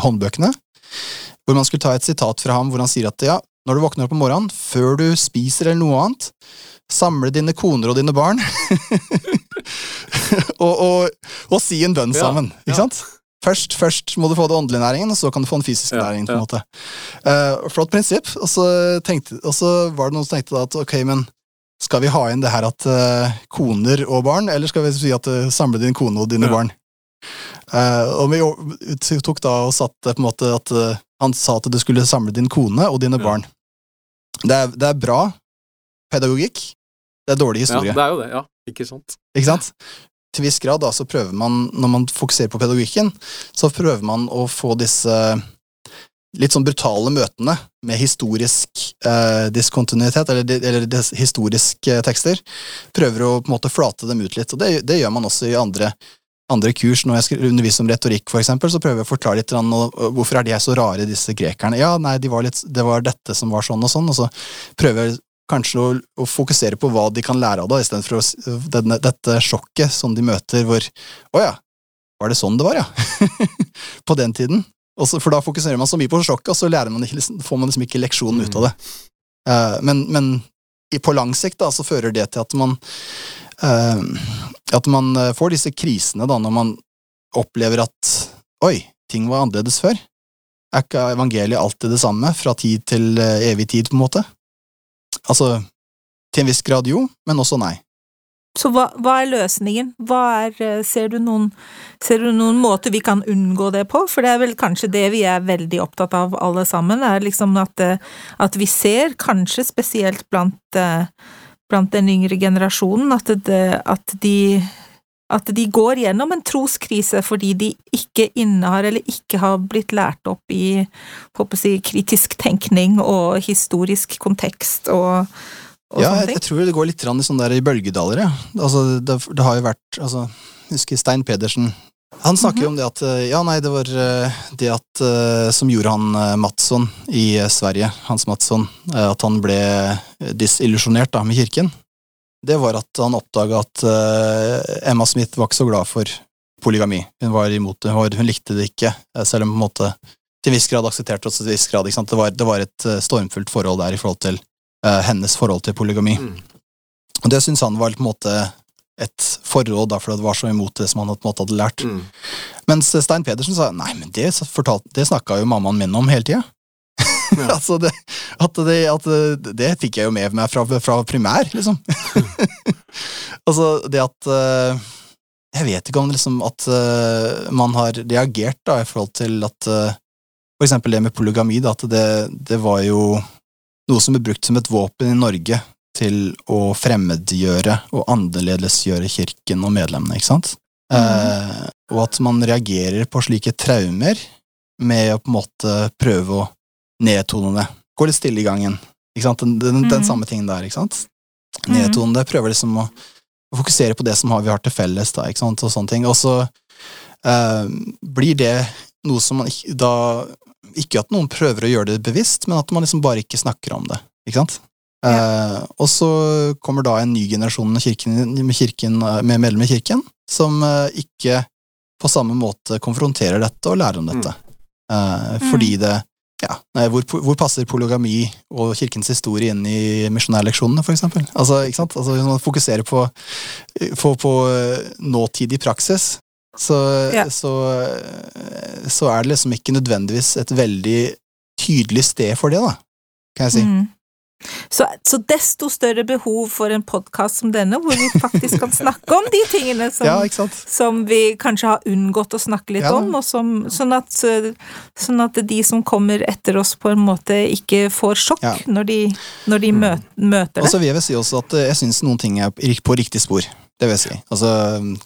håndbøkene, hvor man skulle ta et sitat fra ham hvor han sier at ja, når du våkner opp om morgenen, før du spiser eller noe annet, samle dine koner og dine barn, og, og, og, si en bønn sammen. Ja, ikke sant? Først, først, må du få det åndelige næringen, og så kan du få den fysiske ja, næringen. på en måte. Uh, flott prinsipp. Og så, tenkte, og så, var det noen som tenkte at ok, men skal vi ha inn det her at uh, koner og barn, eller skal vi si at uh, samle din kone og dine ja. barn? Og vi tok da og satte på en måte at han sa at du skulle samle din kone og dine ja. barn. Det er, det er, bra pedagogikk. Det er dårlig historie. Ja, det er jo det. Ja, ikke sant. Ikke sant? Til viss grad da, så prøver man, når man fokuserer på pedagogikken, så prøver man å få disse litt sånn brutale møtene med historisk eh, diskontinuitet, eller, eller des, historiske tekster, prøver å på en måte flate dem ut litt. Og det, det gjør man også i andre andre kurs, når jeg underviser om retorikk, for eksempel, så prøver jeg å forklare litt om hvorfor er de så rare, disse grekerne. Ja, nei, de var litt, det var dette som var sånn og sånn, og så prøver jeg kanskje å, å fokusere på hva de kan lære av det, istedenfor denne, dette sjokket som de møter, hvor Å ja, var det sånn det var, ja? på den tiden. Også, for da fokuserer man så mye på sjokket, og så man ikke, liksom, får man liksom ikke leksjonen ut av det. Uh, men, men på lang sikt da, så fører det til at man uh, at man eh, får disse krisene da, når man opplever at oi, ting var annerledes før. Er ikke evangeliet alltid det samme, fra tid til evig tid, på en måte? Altså, til en viss grad jo, men også nei. Så hva, hva er løsningen? Hva er, eh, ser, du noen, ser du noen måter vi kan unngå det på? For det er vel kanskje det vi er veldig opptatt av alle sammen, er liksom at, at vi ser, kanskje spesielt blant blant den yngre generasjonen, at, det, at, de, at de går gjennom en troskrise fordi de ikke innehar eller ikke har blitt lært opp i jeg, kritisk tenkning og historisk kontekst og, og ja, jeg, jeg, tror det går litt i sånne der bølgedaler, ja. Altså, det, det, har jo vært altså, Jeg husker Stein Pedersen Han snakker jo om det at eh, Ja, nei, det var eh, det at eh, som gjorde han Matsson i Sverige, Hans Madsson, eh, at han ble disillusjonert da med kirken. Det var at han oppdaga at uh, Emma Smith var ikke så glad for polygami. Hun var imot det, hun, hun likte det ikke, eh, selv om på en måte til en viss grad aksepterte det til en viss grad. Ikke sant? Det, var, det var et eh, stormfullt forhold der i forhold til uh, hennes forhold til polygami. Mm. Og det syns han var på en måte et forråd, da, for det var så imot det som han på en måte hadde lært. Mm. Mens Stein Pedersen sa nei, men det, fortalt, det snakka jo mammaen min om hele tida. Ja. altså det, at det, at det, det fikk jeg jo med meg fra, fra primær, liksom. altså det at eh, Jeg vet ikke om liksom at eh, man har reagert da i forhold til at eh, For eksempel det med polygami, da, at det, det var jo noe som ble brukt som et våpen i Norge til å fremmedgjøre og annerledesgjøre kirken og medlemmene, ikke sant? Eh, og at man reagerer på slike traumer med å på en måte prøve å nedtone det. Litt stille i gangen. Ikke sant? Den, den, den Mhm. samme tingen der, ikke sant? Nedtonende. Prøver liksom å, fokusere på det som vi har til felles, da, ikke sant? Og sånne ting. Og så eh, blir det noe som man ikke da Ikke at noen prøver å gjøre det bevisst, men at man liksom bare ikke snakker om det. Ikke sant? Eh, og så kommer da en ny generasjon med, kirken, med, kirken, med medlemmer i kirken som eh, ikke på samme måte konfronterer dette og lærer om dette. Eh, fordi det ja, hvor, hvor passer polygami og kirkens historie inn i misjonærleksjonene, eksempel? Altså, ikke sant? Altså, hvis man fokuserer på, på, på eh, nåtidig praksis, så, Ja. så, så er det liksom ikke nødvendigvis et veldig tydelig sted for det, da, kan jeg si. Mm. Så, så desto større behov for en podkast som denne, hvor vi faktisk kan snakke om de tingene som, Ja, som vi kanskje har unngått å snakke litt Ja. om, som, sånn, at, sånn at de som kommer etter oss på en måte ikke får sjokk Ja. når de, når de mø møter Og så vil jeg si også at eh, jeg syns noen ting er på riktig spor. Det vil jeg si. Altså,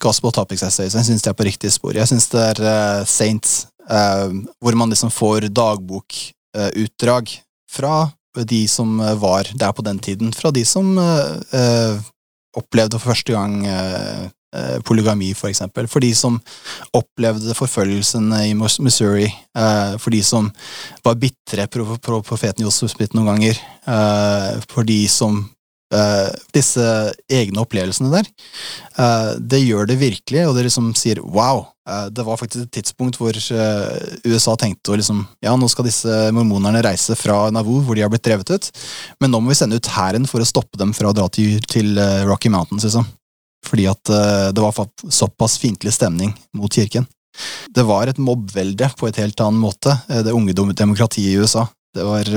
Gospel Topics Essays, jeg syns det er på riktig spor. Jeg syns det er uh, Saints, uh, hvor man liksom får dagbokutdrag fra de som eh, var der på den tiden. Fra de som eh, eh, opplevde for første gang eh, eh, polygami, for eksempel. For de som opplevde forfølgelsene i Missouri. for de som var bitre på, profeten Josef Smith noen ganger. for de som eh, Disse egne opplevelsene der. uh, det gjør det virkelig, og det liksom sier wow. eh, det var faktisk et tidspunkt hvor USA tenkte å liksom Ja, nå skal disse mormonerne reise fra Nauvoo, hvor de har blitt drevet ut, men nå må vi sende ut hæren for å stoppe dem fra å dra til, til Rocky Mountains, liksom. Fordi at det var såpass fiendtlig stemning mot kirken. Det var et mobbvelde på et helt annen måte, det unge demokratiet i USA. Det var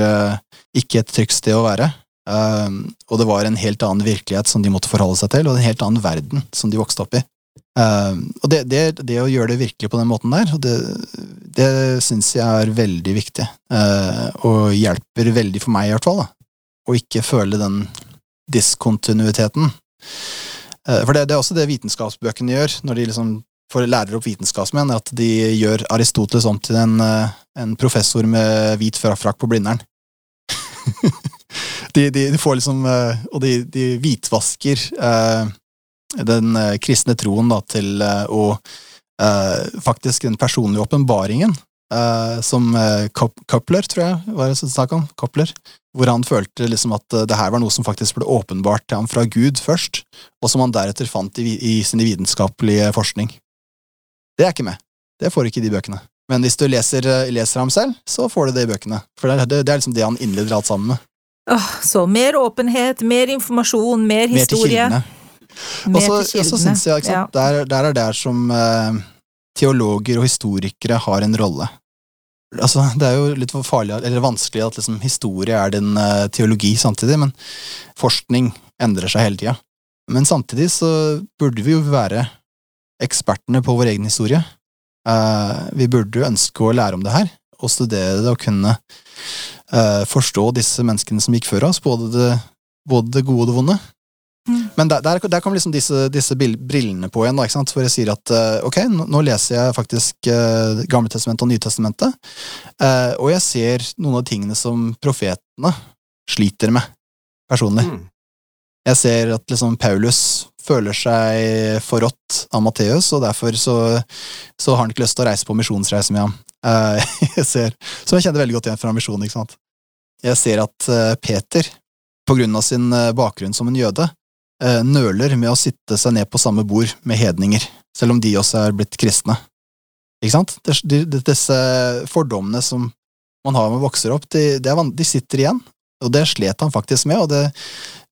ikke et trygt sted å være. Um, og det var en helt annen virkelighet som de måtte forholde seg til, og en helt annen verden som de vokste opp i. Um, og det, det, det å gjøre det virkelig på den måten der, det, det syns jeg er veldig viktig. Uh, og hjelper veldig for meg, i hvert fall. Å ikke føle den diskontinuiteten. Uh, for det, er også det vitenskapsbøkene gjør, når de liksom får lærer opp vitenskapsmenn, at de gjør Aristoteles om til en, uh, en professor med hvit frakk på Blindern. de, de, de får liksom eh, Og de, de hvitvasker eh, den eh, kristne troen da, til eh, å eh, Faktisk den personlige åpenbaringen, eh, som Coupler, tror jeg var det snakk om, Coupler, hvor han følte liksom at det her var noe som faktisk ble åpenbart til ham fra Gud først, og som han deretter fant i, i sin vitenskapelige forskning. Det er ikke med. Det får ikke de bøkene. Men hvis du leser, leser ham selv, så får du det i bøkene. For det, det, det er liksom det han innleder alt sammen med. Så mer åpenhet, mer informasjon, mer Mer til historie. kildene. Og så syns jeg ikke sant, der, der er der som eh, teologer og historikere har en rolle. Altså, Det er jo litt farlig, eller vanskelig at liksom, historie er din eh, teologi samtidig, men forskning endrer seg hele tida. Men samtidig så burde vi jo være ekspertene på vår egen historie. Eh, vi burde jo ønske å lære om det her, og studere det og kunne eh, forstå disse menneskene som gikk før oss, både det, både det gode og det vonde. Mm. Men der, der, der kommer liksom disse, disse brillene på igjen, da, ikke sant? hvor jeg sier at eh, ok, nå, nå leser jeg faktisk uh, Gamletestamentet og Nytestamentet, eh, og jeg ser noen av tingene som profetene sliter med, personlig. Mm. Jeg ser at liksom Paulus føler seg forrådt av Matteus, og derfor så, så, har han ikke lyst til å reise på misjonsreise med ham. Uh, jeg ser, som jeg kjenner veldig godt igjen fra misjonen. ikke sant? Jeg ser at uh, Peter, på grunn av sin bakgrunn som en jøde, nøler med å sitte seg ned på samme bord med hedninger, selv om de også er blitt kristne. Ikke sant? Disse fordommene som man har med man vokser opp, de, de, sitter igjen, og det slet han faktisk med. og det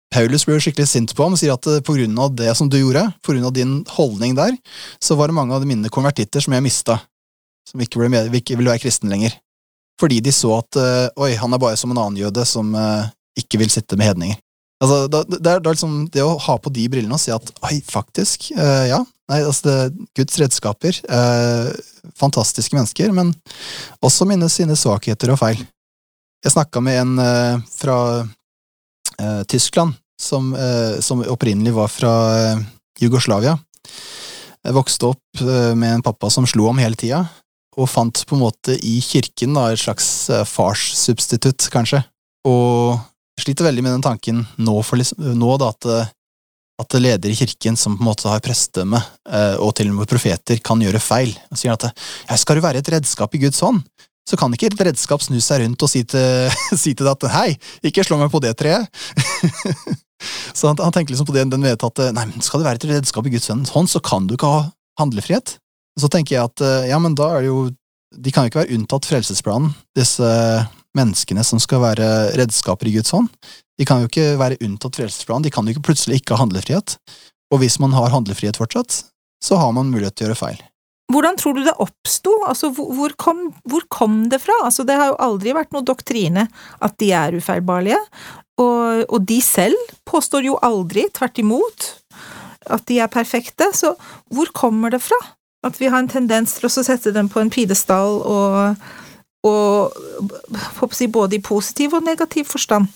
Paulus blir skikkelig sint på ham og sier at eh, på grunn av det som du gjorde, på grunn av din holdning der, så var det mange av mine konvertitter som jeg mista, som ikke, ble med, ville være kristen lenger. Fordi de så at uh, oi, han er bare som en annen jøde som uh, ikke vil sitte med hedninger. Altså, da, det, er, liksom det å ha på de brillene og si at oi, faktisk, uh, ja, nei, altså det, Guds redskaper, fantastiske mennesker, men også minnes sine svakheter og feil. Jeg snakka med en fra eh, Tyskland, som, eh, som, opprinnelig var fra eh, Jugoslavia. Jeg vokste opp eh, med en pappa som slo om hele tida, og fant på en måte i kirken da, et slags eh, farssubstitutt, kanskje. Og sliter veldig med den tanken nå, for, nå da, at, eh, at ledere i kirken som på en måte har prestedømme, og til og med profeter, kan gjøre feil. Og sier at ja, skal du være et redskap i Guds hånd, så kan ikke et redskap snu seg rundt og si til, si til deg at hei, ikke slå meg på det treet. så han, han, tenker liksom på det, den vet at nei, men skal du være et redskap i Guds hånd, så kan du ikke ha handlefrihet. Så tenker jeg at ja, men da er det jo De kan jo ikke være unntatt frelsesplanen, disse menneskene som skal være redskaper i Guds hånd. De kan jo ikke være unntatt frelsesplanen, de kan jo ikke plutselig ikke ha handlefrihet. Og hvis man har handlefrihet fortsatt, så har man mulighet til å gjøre feil. Hvordan tror du det oppsto? Altså, hvor kom, hvor kom, det fra? Altså, det har jo aldri vært noe doktrine at de er ufeilbarlige, og, og, de selv påstår jo aldri, tvert imot, at de er perfekte, så hvor kommer det fra? At vi har en tendens til å sette dem på en pidestall og, og både i positiv og negativ forstand.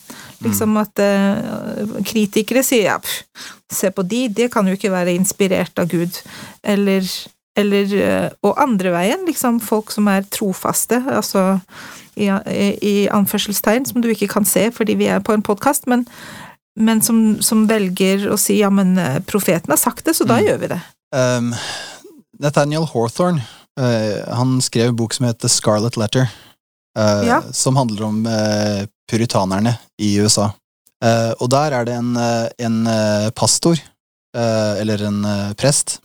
Liksom at uh, kritikere sier ja, pff, se på de, det kan jo ikke være inspirert av Gud, eller eller eh, Og andre veien, liksom folk som er trofaste, altså i, i, anførselstegn, som du ikke kan se fordi vi er på en podkast, men, men som, som, velger å si ja, men eh, profeten har sagt det, så da mm. gjør vi det. Um, Nathaniel Hawthorne, uh, han skrev en bok som heter Scarlet Letter, uh, ja. som handler om uh, puritanerne i USA. og der er det en, en pastor, eller en prest,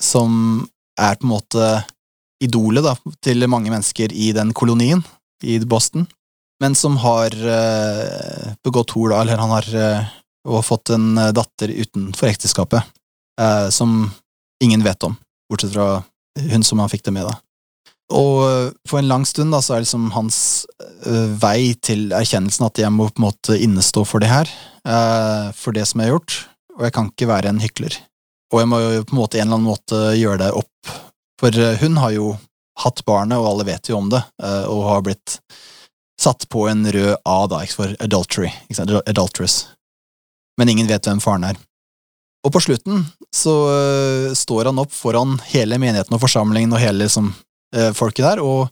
som er på en måte idolet da, til mange mennesker i den kolonien i Boston, men som har uh, begått hor, da, eller han har uh, og fått en uh, datter utenfor ekteskapet, som ingen vet om, bortsett fra hun som han fikk det med, da. Og for en lang stund da, så er liksom hans vei til erkjennelsen at jeg må på en måte innestå for det her, for det som jeg har gjort, og jeg kan ikke være en hykler. Og jeg må jo på en måte en eller annen måte gjøre det opp for uh, hun har jo hatt barnet, og alle vet jo om det, eh, og har blitt satt på en rød A da, for adultery, adulterous. Men ingen vet hvem faren er. Og på slutten så uh, står han opp foran hele menigheten og forsamlingen og hele liksom, uh, folket der, og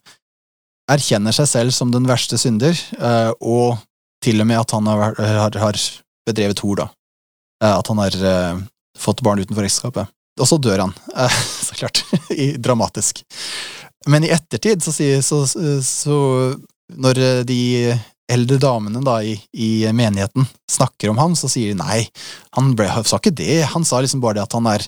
erkjenner seg selv som den verste synder, uh, og til og med at han har, har, har bedrevet hor, da. at han har fått barn utenfor ekteskapet. Og så dør han, så klart. Dramatisk. Men i ettertid, så så, så Når de eldre damene da i, i, menigheten snakker om ham, så sier de nei, han ble, sa ikke det, han sa liksom bare det at han er,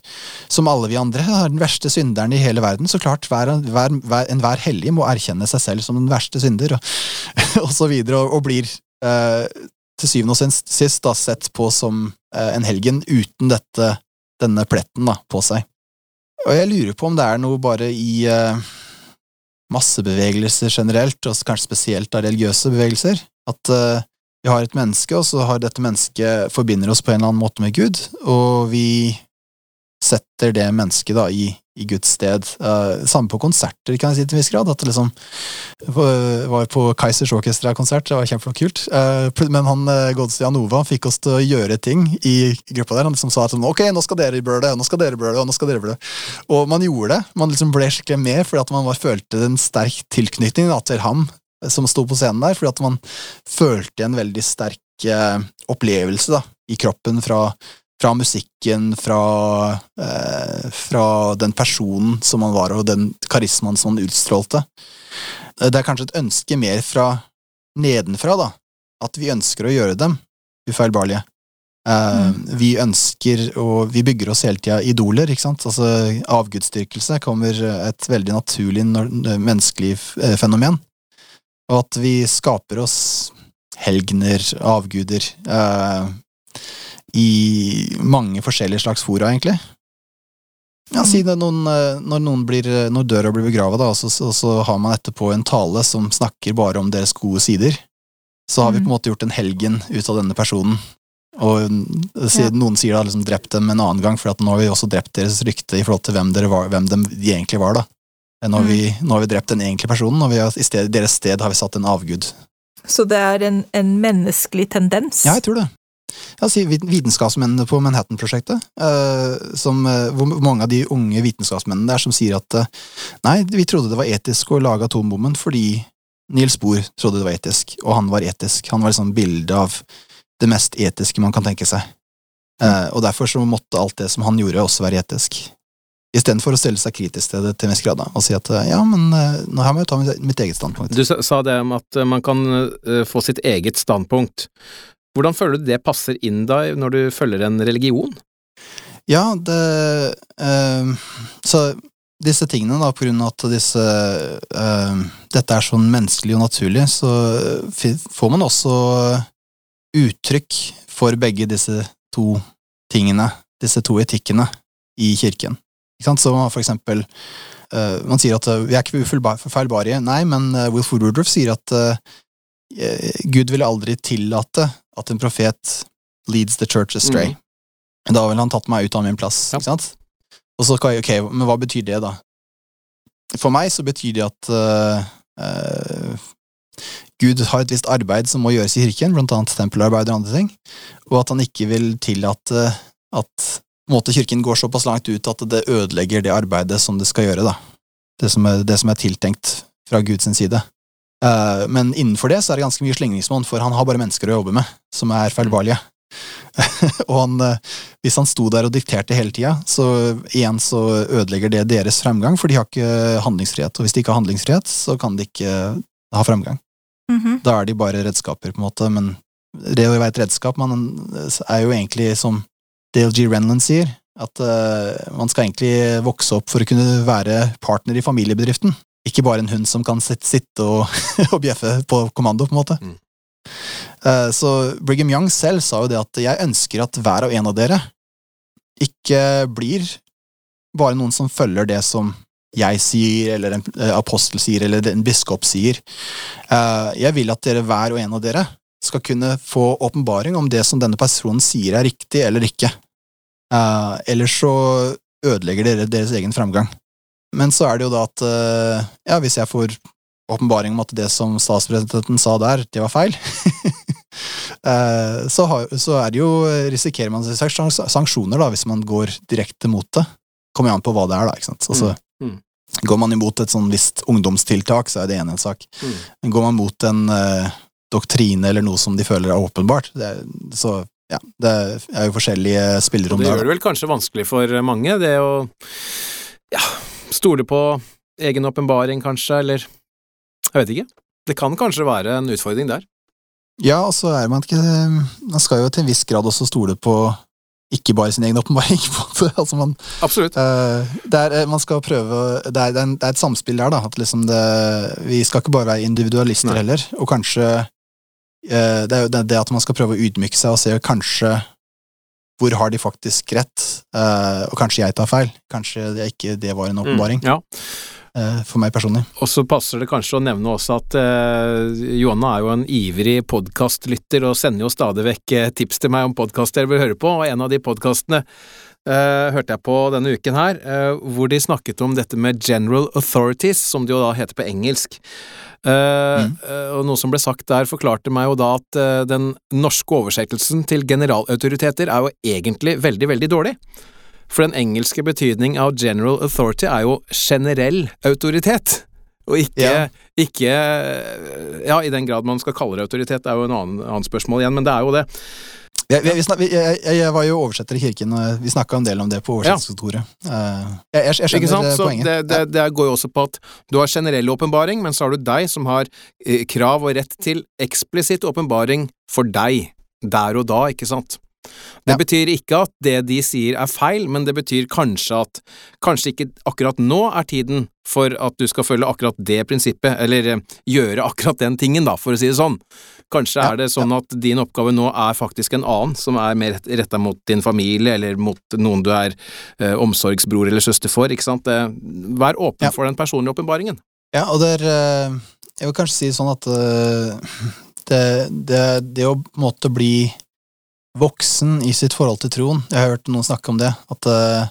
som alle vi andre, er den verste synderen i hele verden. Så klart, hver, hver, hver, enhver hellig må erkjenne seg selv som den verste synder, og, og så videre, og, og blir eh, til syvende og sist da sett på som eh, en helgen uten dette denne pletten da, på seg. Og jeg lurer på om det er noe bare i uh, massebevegelser generelt, og kanskje spesielt av religiøse bevegelser, at uh, vi har et menneske, og så har dette mennesket forbinder oss på en eller annen måte med Gud, og vi setter det mennesket da i, i Guds sted. Uh, samme på konserter, kan jeg si til en viss grad. At det liksom var på Kaizers Orkestra-konsert, det var kjempekult. Uh, men han uh, godeste Janova fikk oss til å gjøre ting i gruppa der. Han liksom sa at sånn, ok, nå skal dere bøle, nå skal dere bøle, nå skal dere bøle. Og man gjorde det. Man liksom ble skikkelig med fordi at man var, følte en sterk tilknytning da, til ham som sto på scenen der, fordi at man følte en veldig sterk opplevelse da, i kroppen fra fra musikken, fra, eh, fra den personen som han var, og den karismaen som han utstrålte. Eh, Det er kanskje et ønske mer fra nedenfra, da. At vi ønsker å gjøre dem ufeilbarlige. Eh, Vi ønsker, og vi bygger oss hele tida idoler, ikke sant. Altså avgudsdyrkelse kommer et veldig naturlig menneskelig eh, fenomen. Og at vi skaper oss helgener, avguder, eh, i mange forskjellige slags fora, egentlig. Ja, si det noen, eh, når noen blir, når døra blir begrava, da, så, så, så har man etterpå en tale som snakker bare om deres gode sider, så har vi på en måte gjort en helgen ut av denne personen. Og eh, si- Ja. noen sier da liksom drept dem en annen gang, for nå har vi også drept deres rykte i forhold til hvem, var, hvem de egentlig var, da. Nå har, vi, nå har vi drept den egentlige personen, og vi har, i sted, deres sted har vi satt en avgud. Så det er en, en menneskelig tendens? Ja, jeg tror det. Ja, si Vitenskapsmennene på Manhattan-prosjektet, eh, eh, hvor mange av de unge vitenskapsmennene der som sier at eh, nei, vi trodde det var etisk å lage atombomben fordi Niels Bohr trodde det var etisk, og han var etisk. Han var liksom bildet av det mest etiske man kan tenke seg. Mm. og derfor så måtte alt det som han gjorde, også være etisk. Istedenfor å stelle seg kritisk til det til en viss grad og si at ja, men nå må jeg ta mitt eget standpunkt. Du sa det om at man kan få sitt eget standpunkt. Hvordan føler du det passer inn da, når du følger en religion? Ja, det eh, Så disse tingene, da, på grunn av at disse eh, Dette er sånn menneskelig og naturlig, så får man også uttrykk for begge disse to tingene, disse to etikkene, i kirken. Ikke sant? Så for eksempel eh, Man sier at vi er ikke ufeilbarlige. Nei, men Wilford Woodruff sier at Gud ville aldri tillate at en profet leads the church astray. Da ville han tatt meg ut av min plass, Ja. ikke sant? Og så skal jeg, ok, men hva betyr det da? For meg så betyr det at uh, uh, Gud har et visst arbeid som må gjøres i kirken, blant annet tempelarbeid og andre ting, og at han ikke vil tillate at måte, kirken går såpass langt ut at det ødelegger det arbeidet som det skal gjøre, da. Det som er, det som er tiltenkt fra Guds side. Eh, men innenfor det så er det ganske mye slingringsmonn, for han har bare mennesker å jobbe med, som er feilbarlige. og han, eh, hvis han sto der og dikterte hele tida, så igjen så ødelegger det deres fremgang, for de har ikke handlingsfrihet. Og hvis de ikke har handlingsfrihet, så kan de ikke ha fremgang. Mhm. Da er de bare redskaper, på en måte, men det å være et redskap man er jo egentlig som Dale G. Renland sier, at uh, man skal egentlig vokse opp for å kunne være partner i familiebedriften. Ikke bare en hund som kan sitte, og, og bjeffe på kommando, på en måte. Mm. Eh, så Brigham Young selv sa jo det at jeg ønsker at hver og en av dere ikke blir bare noen som følger det som jeg sier, eller en eh, apostel sier, eller en biskop sier. Eh, jeg vil at dere, hver og en av dere, skal kunne få åpenbaring om det som denne personen sier er riktig eller ikke. Eller ellers så ødelegger dere deres egen framgang. Men så er det jo da at eh, ja, hvis jeg får åpenbaring om at det som statspresidenten sa der, det var feil, eh, så, har, så er det jo, risikerer man sanksjoner da, hvis man går direkte mot det. Kommer jo an på hva det er, da. ikke sant? Altså, Mm, mm. Går man imot et sånn visst ungdomstiltak, så er det ene en sak. Mm. Men går man mot en uh, doktrine eller noe som de føler er åpenbart, det så ja, det er jo forskjellige spillerom der. det gjør det vel kanskje vanskelig for mange, det å ja, stole på egen åpenbaring, kanskje, eller jeg vet ikke. Det kan kanskje være en utfordring der. Ja, og så er man ikke Man skal jo til en viss grad også stole på ikke bare sin egen åpenbaring. altså man, Absolutt. Uh, det er, eh, man skal prøve Det er, det er, en, det er et samspill der, da. At liksom det, vi skal ikke bare være individualister Nei. heller. Og kanskje uh, Det er jo det, det at man skal prøve å ydmyke seg og se kanskje hvor har de faktisk rett, Uh, og kanskje jeg tar feil. Kanskje det ikke det var en åpenbaring. Mm, ja. eh, for meg personlig. Og så passer det kanskje å nevne også at eh, Johanna er jo en ivrig podkastlytter og sender jo stadig vekk tips til meg om podkaster jeg vil høre på, og en av de podkastene eh, hørte jeg på denne uken her, hvor de snakket om dette med general authorities, som det jo da heter på engelsk. Eh, Mm. eh, og noe som ble sagt der, forklarte meg jo da at eh, den norske oversettelsen til generalautoriteter er jo egentlig veldig, veldig dårlig. For den engelske betydning av general authority er jo generell autoritet, og ikke, Ja. ikke Ja, i den grad man skal kalle det autoritet, det er jo en annen, annen spørsmål igjen, men det er jo det. Snak, vi, jeg, jeg var jo oversetter i kirken, og vi snakka en del om det på oversettelseskontoret. Uh, jeg, jeg, jeg Ikke sant? skjønner Så poenget. det, det, det går jo også på at du har generell åpenbaring, men så har du deg som har eh, krav og rett til eksplisitt åpenbaring for deg, der og da, ikke sant? Det Ja. betyr ikke at det de sier er feil, men det betyr kanskje at kanskje ikke akkurat nå er tiden for at du skal følge akkurat det prinsippet, eller eh, gjøre akkurat den tingen, da, for å si det sånn. Kanskje Ja, er det sånn at din oppgave nå er faktisk en annen, som er mer retta mot din familie, eller mot noen du er eh, omsorgsbror eller søster for, ikke sant. Eh, Vær åpen Ja. for den personlige åpenbaringen. Ja, og det er eh, Jeg vil kanskje si sånn at det, det, det å måtte bli voksen i sitt forhold til troen Jeg har hørt noen snakke om det. At eh,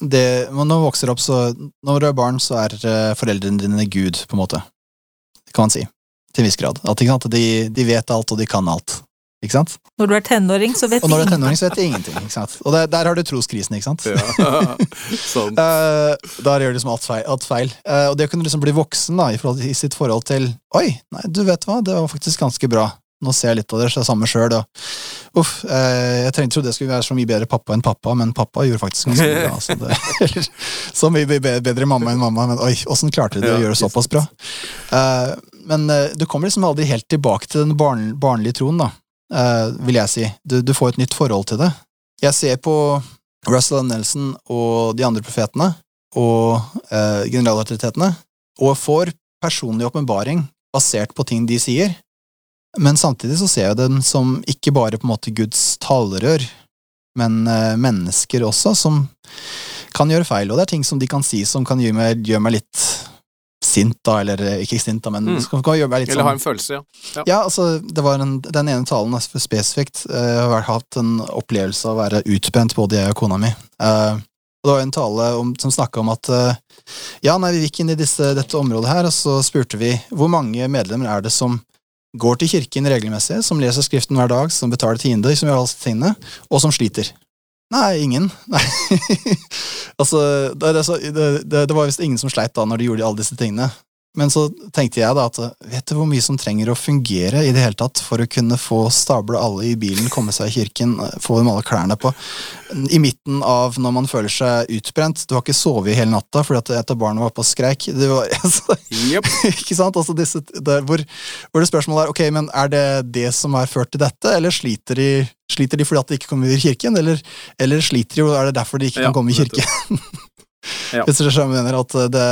det, når du vokser opp, så Når du er barn, så er eh, foreldrene dine Gud, på en måte. Kan man si. Til en viss grad. At, ikke sant? De, de vet alt, og de kan alt. Ikke sant? Når du er tenåring, så vet Og når du er tenåring, så vet de ingenting. Ikke sant? Og der, der har du troskrisen, ikke sant? sånn. Eh, der gjør liksom alt feil. Alt feil. Eh, og det å kunne liksom bli voksen da, i, forhold, i sitt forhold til Oi, nei, du vet hva, det var faktisk ganske bra. Nå ser jeg litt av det så det er samme sjøl. Uff, eh, jeg trengte trodde jeg skulle være så mye bedre pappa enn pappa, men pappa gjorde faktisk ganske mye bra. Altså, det, så mye bedre mamma enn mamma, men oi, åssen klarte de å gjøre det såpass bra? Eh, men eh, du kommer liksom aldri helt tilbake til den barn, barnlige troen, da, eh, vil jeg si. Du, du får et nytt forhold til det. Jeg ser på Russell Nelson og de andre profetene og eh, generalautoritetene, og får personlig åpenbaring basert på ting de sier. Men samtidig så ser jeg dem som ikke bare på en måte Guds talerør, men eh, mennesker også, som kan gjøre feil. Og det er ting som de kan si som kan gjøre meg, gjøre meg litt sint, da, eller eh, ikke sint, da, men Mm. som kan gjøre meg litt Eller ha sånn en følelse, ja. ja, altså, det var en, den ene talen altså, spesifikt. eh, Jeg har hatt en opplevelse av å være utbrent, både jeg og kona mi. Eh, og det var en tale om, som snakka om at eh, ja, nei, vi gikk inn i disse, dette området her, og så spurte vi hvor mange medlemmer er det som går til kirken regelmessig, som leser Skriften hver dag, som betaler tiende, som gjør alle tingene, og som sliter. Nei, ingen. Nei. altså, det, det, det, det var visst ingen som sleit da når de gjorde alle disse tingene. Men så tenkte jeg da at vet du hvor mye som trenger å fungere i det hele tatt for å kunne få stable alle i bilen, komme seg i kirken, få dem alle klærne på, i midten av når man føler seg utbrent. Du har ikke sovet hele natta fordi at et av barna var oppe og skreik. Det var, altså, yep. ikke sant? Altså disse, der, hvor, hvor det spørsmålet er ok, men er det det som har ført til dette, eller sliter de, sliter de fordi at de ikke kommer i kirken, eller, eller sliter de, og er det derfor de ikke Ja, kan komme i kirken? Ja. Hvis dere mener, at det,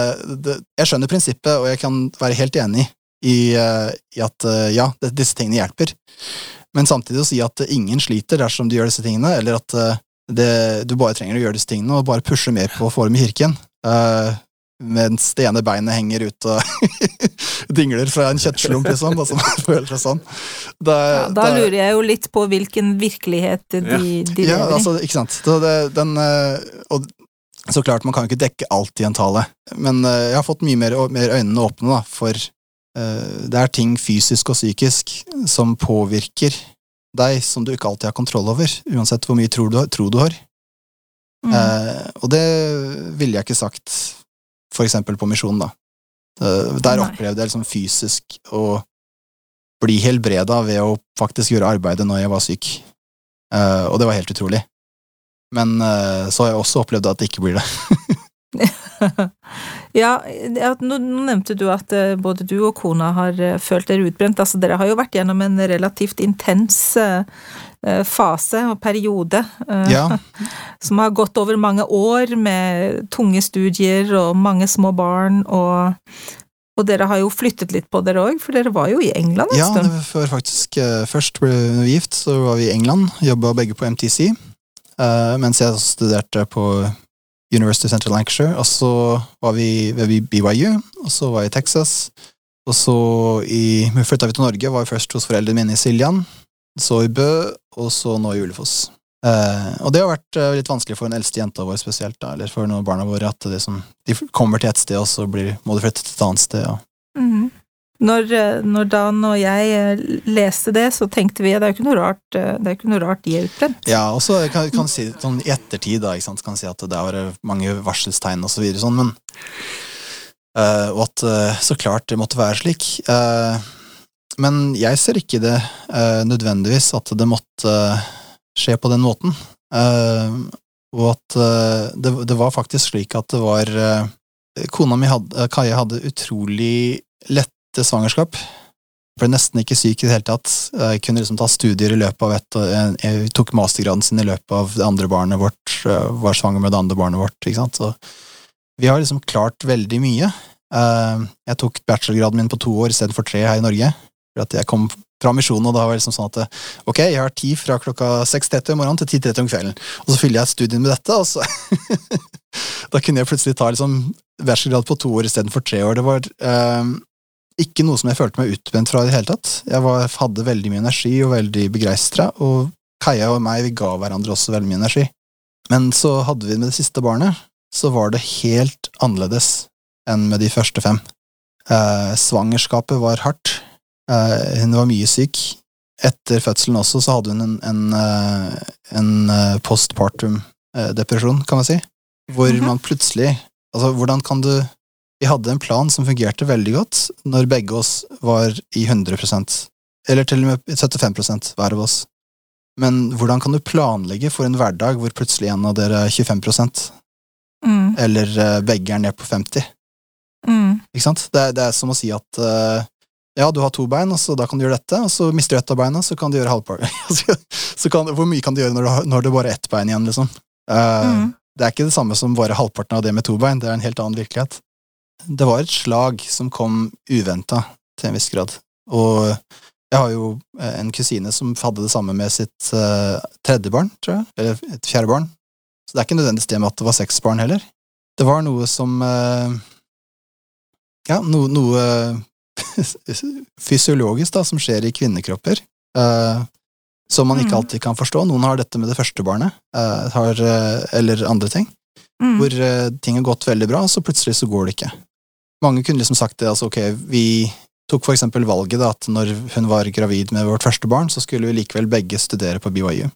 det, jeg skjønner prinsippet, og jeg kan være helt enig i, eh, i at eh, ja, det, disse tingene hjelper. Men samtidig å si at ingen sliter dersom du gjør disse tingene, eller at eh, det, du bare trenger å gjøre disse tingene og bare pushe mer på å få dem i kirken. Uh, mens det ene beinet henger ut og dingler fra en kjøttslump, liksom. Som føler seg sånn. Det, Ja, da lurer jeg jo litt på hvilken virkelighet de, de lever i. altså, ikke sant. Så det, den, eh, og så klart, man kan jo ikke dekke alt i en tale, men eh, jeg har fått mye mer, mer øynene åpne da, for eh, det er ting fysisk og psykisk som påvirker deg, som du ikke alltid har kontroll over, uansett hvor mye tro du, har- tro du har. Mm. Eh, og det ville jeg ikke sagt for eksempel på misjonen, da. Der opplevde jeg liksom fysisk å bli helbreda ved å faktisk gjøre arbeidet når jeg var syk. Eh, og det var helt utrolig. Men eh, så har jeg også opplevd at det ikke blir det. ja, nå, nevnte du at eh, både du og kona har eh, følt dere utbrent. Altså, dere har jo vært gjennom en relativt intens fase og periode. Ja, Som har gått over mange år med tunge studier og mange små barn. Og, og dere har jo flyttet litt på dere òg, for dere var jo i England en ja stund. Ja, før faktisk først ble vi gift, så var vi i England. Jobba begge på MTC. Eh, mens jeg studerte på University of Central Lancashire. Og så var vi ved BYU, og så var jeg i Texas. Og så i, flytta vi til Norge, var vi først hos foreldrene mine i Siljan, så i Bø, og så nå i Ulefoss. Uh, og det har vært uh, litt vanskelig for den eldste jenta vår spesielt, da, eller for noen barna våre, at som, de kommer til et sted, og så blir, må de flytte til et annet sted. Ja. Mhm. Når, eh, når Dan og jeg eh, leste det, så tenkte vi at det er jo ikke noe rart, eh, det er ikke noe rart de er utbrent. ja, og så kan kan si sånn i ettertid, da, ikke sant, kan si at det var vært mange varselstegn og så videre, sånn, men eh, Og at så klart det måtte være slik. Eh, men jeg ser ikke det nødvendigvis at det måtte skje på den måten. Og at det, det var faktisk slik at det var Kona mi, hadde, Kaja, hadde utrolig lette svangerskap. Ble nesten ikke syk i det hele tatt. Jeg kunne liksom ta studier i løpet av ett Jeg, jeg tok mastergraden sin i løpet av det andre barnet vårt. eh, Var svanger med det andre barnet vårt. ikke sant? Så vi har liksom klart veldig mye. Eh, Jeg tok bachelorgraden min på to år istedenfor tre her i Norge. For at jeg kom fra misjonen, og da var det liksom sånn at ok, jeg har tid fra klokka 6.30 om morgenen til 10.30 om kvelden. Og så fyller jeg studien med dette, og så Da kunne jeg plutselig ta liksom bachelorgrad på to år istedenfor tre år. Det var eh, ikke noe som jeg følte meg utbrent fra i det hele tatt. Jeg var, hadde veldig mye energi og veldig begeistra, og Kaja og meg vi ga hverandre også veldig mye energi. Men så hadde vi med det siste barnet, så var det helt annerledes enn med de første fem. Eh, svangerskapet var hardt. Eh, hun var mye syk. Etter fødselen også så hadde hun en, en, eh, en eh, postpartum eh, kan man si. Hvor Mhm. man plutselig Altså, hvordan kan du Vi hadde en plan som fungerte veldig godt når begge oss var i 100% eller til og med 75% hver av oss. Men hvordan kan du planlegge for en hverdag hvor plutselig en av dere er 25 Mm, eller eh, begge er ned på 50? mm, Ikke sant? Det er, det er som å si at eh, ja, du har to bein, og så da kan du gjøre dette, og så mister du ett av beina, så kan du gjøre halvparten. Så- så kan, hvor mye kan du gjøre når du, har, når du bare har ett bein igjen, liksom? Uh, mm, Det er ikke det samme som bare halvparten av det med to bein, det er en helt annen virkelighet. Det var et slag som kom uventa, til en viss grad. Og jeg har jo eh, en kusine som hadde det samme med sitt uh, tredje barn, tror jeg, eller et fjerde barn. Så det er ikke nødvendigvis det med at det var seks barn heller. Det var noe som uh, Ja, no, noe fysiologisk da, som skjer i kvinnekropper. uh, som man ikke Mm. alltid kan forstå. Noen har dette med det første barnet, har, eller andre ting mm. hvor ting har gått veldig bra, og så plutselig så går det ikke. Mange kunne liksom sagt det, altså ok, vi tok for eksempel valget da, at når hun var gravid med vårt første barn, så skulle vi likevel begge studere på BYU.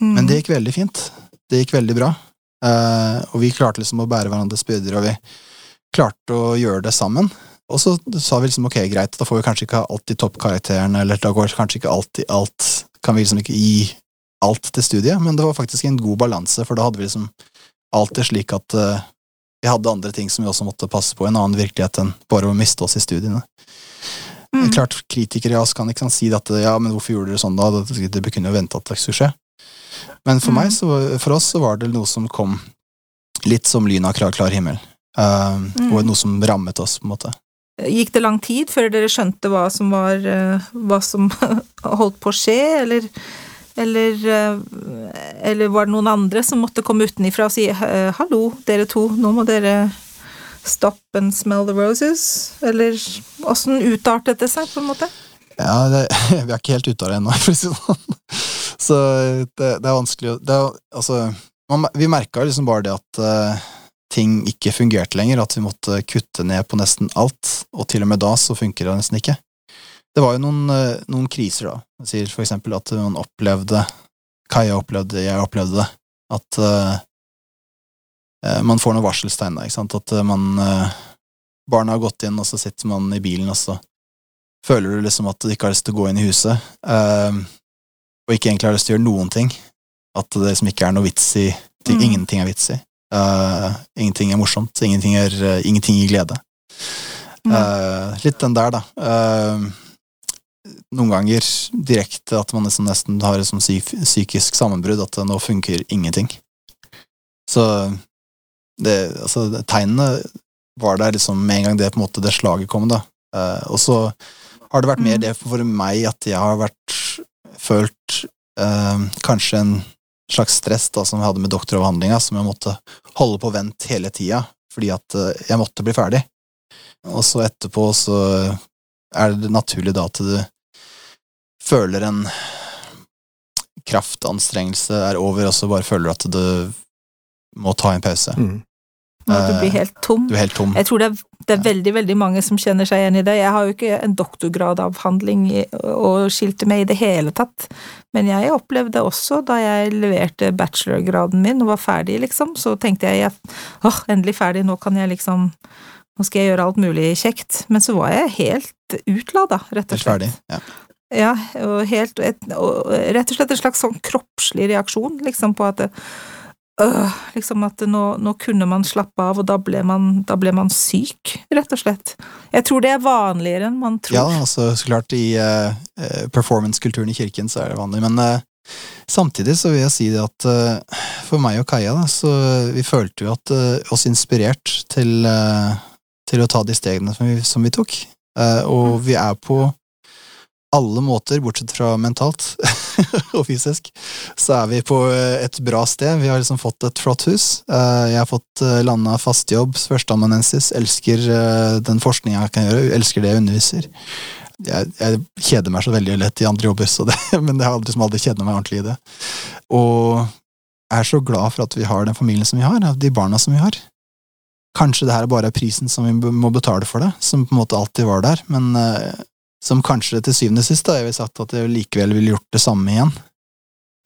Mm. Men det gikk veldig fint. Det gikk veldig bra. Uh, og vi klarte liksom å bære hverandres byrder, og vi klarte å gjøre det sammen. Og så sa vi liksom ok, greit, da får vi kanskje ikke alltid toppkarakterene, eller da går kanskje ikke alltid alt Kan vi liksom ikke gi alt til studiet, men det var faktisk en god balanse, for da hadde vi liksom alltid slik at eh, vi hadde andre ting som vi også måtte passe på, en annen virkelighet enn bare å miste oss i studiene. Mm. Klart, kritikere i oss kan ikke si at ja, men hvorfor gjorde dere sånn da, det kunne jo vente at det skulle skje. Men for Mm. meg, så, for oss, så var det noe som kom litt som lyn av klar, klar himmel. uh, Mm. Og noe som rammet oss, på en måte. Gikk det lang tid før dere skjønte hva som var eh, Hva som holdt på å skje, eller eller, eh, eller var det noen andre som måtte komme utenifra og si eh, 'hallo, dere to, nå må dere stop and smell the roses'? Eller åssen utartet det seg, på en måte? Ja, det, vi er ikke helt ute av det ennå, for å si det sånn. Så det, det er vanskelig å Altså, man, vi merka liksom bare det at uh, ting ikke fungerte lenger, at vi måtte kutte ned på nesten alt, og til og med da så funker det nesten ikke. Det var jo noen, eh, noen kriser, da. Jeg sier for eksempel at man opplevde Kaja opplevde, jeg opplevde det, at eh, man får noen varselstegn, da, ikke sant, at man uh, Barna har gått inn, og så sitter man i bilen, og så føler du liksom at du ikke har lyst til å gå inn i huset, uh, og ikke egentlig har lyst til å gjøre noen ting. At det liksom ikke er noe vits i ting, Mm. Ingenting er vits i. Ingenting er morsomt. Ingenting, er, ingenting gir glede. Mm. Litt den der, da. Eh, noen ganger direkte at man liksom nesten har et sånn psykisk sammenbrudd, at nå funker ingenting. Så det, altså, tegnene var der liksom med en gang det på en måte det slaget kom, da. Eh, og så har det vært mer Mm. det for meg at jeg har vært følt eh, kanskje en slags stress da, som jeg hadde med doktoravhandlinga, som jeg måtte holde på vent hele tida, fordi at eh, jeg måtte bli ferdig. Og så etterpå så er det naturlig da at du føler en kraftanstrengelse er over, og så bare føler at du må ta en pause. Mm. Du blir helt tom. Du er helt tom. Jeg tror det er, det er veldig veldig mange som kjenner seg igjen i det. Jeg har jo ikke en doktorgradavhandling å skilte med i det hele tatt, men jeg opplevde også da jeg leverte bachelorgraden min og var ferdig, liksom, så tenkte jeg at åh, endelig ferdig, nå kan jeg liksom Nå skal jeg gjøre alt mulig kjekt. Men så var jeg helt utlada, rett og slett. Ja. Ja, og helt et, og Rett og slett en slags sånn kroppslig reaksjon, liksom, på at øh, liksom at nå, nå, kunne man slappe av, og da ble, man, da ble man syk, rett og slett. Jeg tror det er vanligere enn man tror. Ja, altså, så klart i uh, performance-kulturen i kirken så er det vanlig, men uh, Samtidig så vil jeg si det at uh, for meg og Kaja, da, så vi følte jo at uh, oss inspirert til, uh, til å ta de stegene som vi, som vi tok. og vi er på alle måter, bortsett fra mentalt og fysisk, så er vi på et bra sted. Vi har liksom fått et flott hus. Jeg har fått landa fast jobb, førsteamanuensis, elsker den forskninga jeg kan gjøre, elsker det jeg underviser jeg, jeg, kjeder meg så veldig lett i andre jobber, det, men jeg har som aldri kjeda meg ordentlig i det. Og jeg er så glad for at vi har den familien som vi har, de barna som vi har. Kanskje det her bare er prisen som vi må betale for det, som på en måte alltid var der, men uh, som kanskje til syvende og sist, da, jeg ville sagt at jeg likevel ville gjort det samme igjen.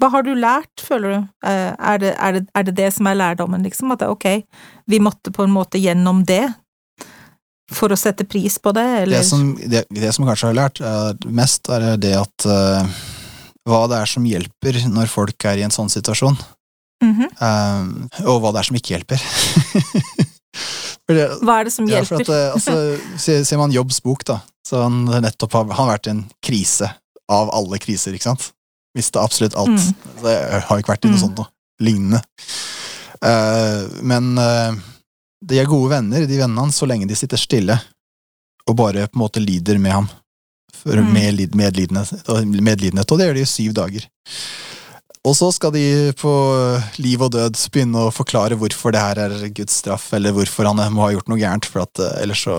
Hva har du lært, føler du? Uh, er, det, er, det, er det det som er lærdommen, liksom? At ok, vi måtte på en måte gjennom det for å sette pris på det, eller? Det som, det, det som kanskje har lært er mest, er det at uh, hva det er som hjelper når folk er i en sånn situasjon, mm -hmm. uh, og hva det er som ikke hjelper. hva er det som hjelper? Ja, at, uh, altså, ser, ser, man Jobbs bok, da, så han nettopp har, han har vært i en krise av alle kriser, ikke sant? Mista absolutt alt. Mm. Det har ikke vært i noe mm. sånt noe lignende. men de er gode venner, de vennene hans, så lenge de sitter stille og bare på en måte lider med ham. Mm. Med medlidenhet, medlidenhet, og det gjør de i syv dager. Og så skal de på liv og død begynne å forklare hvorfor det her er Guds straff, eller hvorfor han må ha gjort noe gærent, for at eh, ellers så,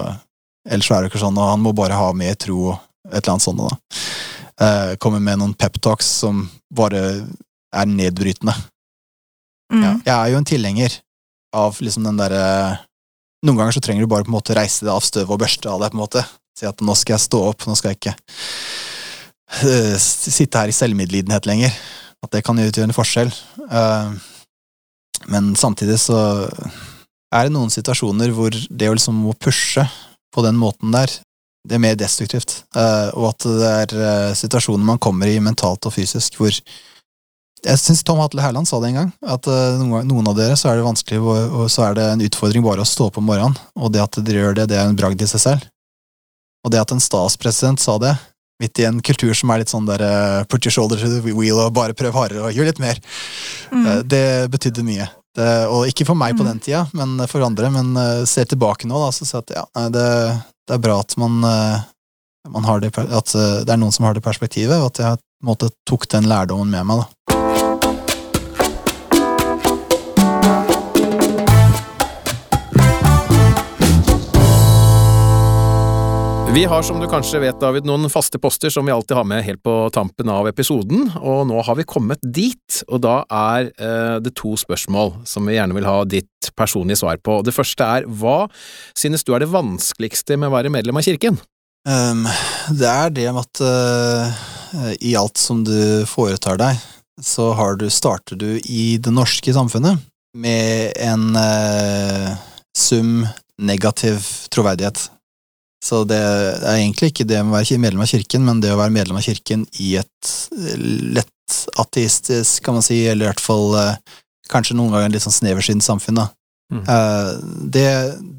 ellers så er det ikke sånn, og han må bare ha mer tro og et eller annet sånt. da. Eh, kommer med noen peptalks som bare er nedbrytende. Mm. Ja, jeg er jo en tilhenger av liksom den derre Noen ganger så trenger du bare på en måte reise deg av støvet og børste av deg, på en måte. Si at nå skal jeg stå opp, nå skal jeg ikke sitte her i selvmedlidenhet lenger. At det kan utgjøre en forskjell. Uh, men samtidig så er det noen situasjoner hvor det å liksom pushe på den måten der, det er mer destruktivt. Uh, og at det er situasjoner man kommer i mentalt og fysisk hvor jeg syns Tom Hatle Herland sa det en gang, at noen av dere så er det vanskelig, og, så er det en utfordring bare å stå opp om morgenen, og det at dere gjør det, det er en bragd i seg selv. Og det at en statspresident sa det, midt i en kultur som er litt sånn der uh, put your shoulder to the wheel og bare prøv hardere og gjør litt mer, mm. uh, det betydde mye. Det, og ikke for meg på mm. den tida, men for andre. Men ser tilbake nå, da, så ser jeg at ja, det, det, er bra at man, man har det, at det er noen som har det perspektivet, og at jeg på en måte tok den lærdommen med meg. da. Vi har, som du kanskje vet, David, noen faste poster som vi alltid har med helt på tampen av episoden, og nå har vi kommet dit, og da er eh, det to spørsmål som vi gjerne vil ha ditt personlige svar på. Det første er hva synes du er det vanskeligste med å være medlem av kirken? Um, det er det med at uh, i alt som du foretar deg, så du, starter du i det norske samfunnet med en uh, sum negativ troverdighet. Så det er egentlig ikke det å være medlem av kirken, men det å være medlem av kirken i et eh, lett ateistisk, kan man si, eller i hvert fall eh, kanskje noen ganger litt sånn sneversynt samfunn, da. Mm. Eh, det,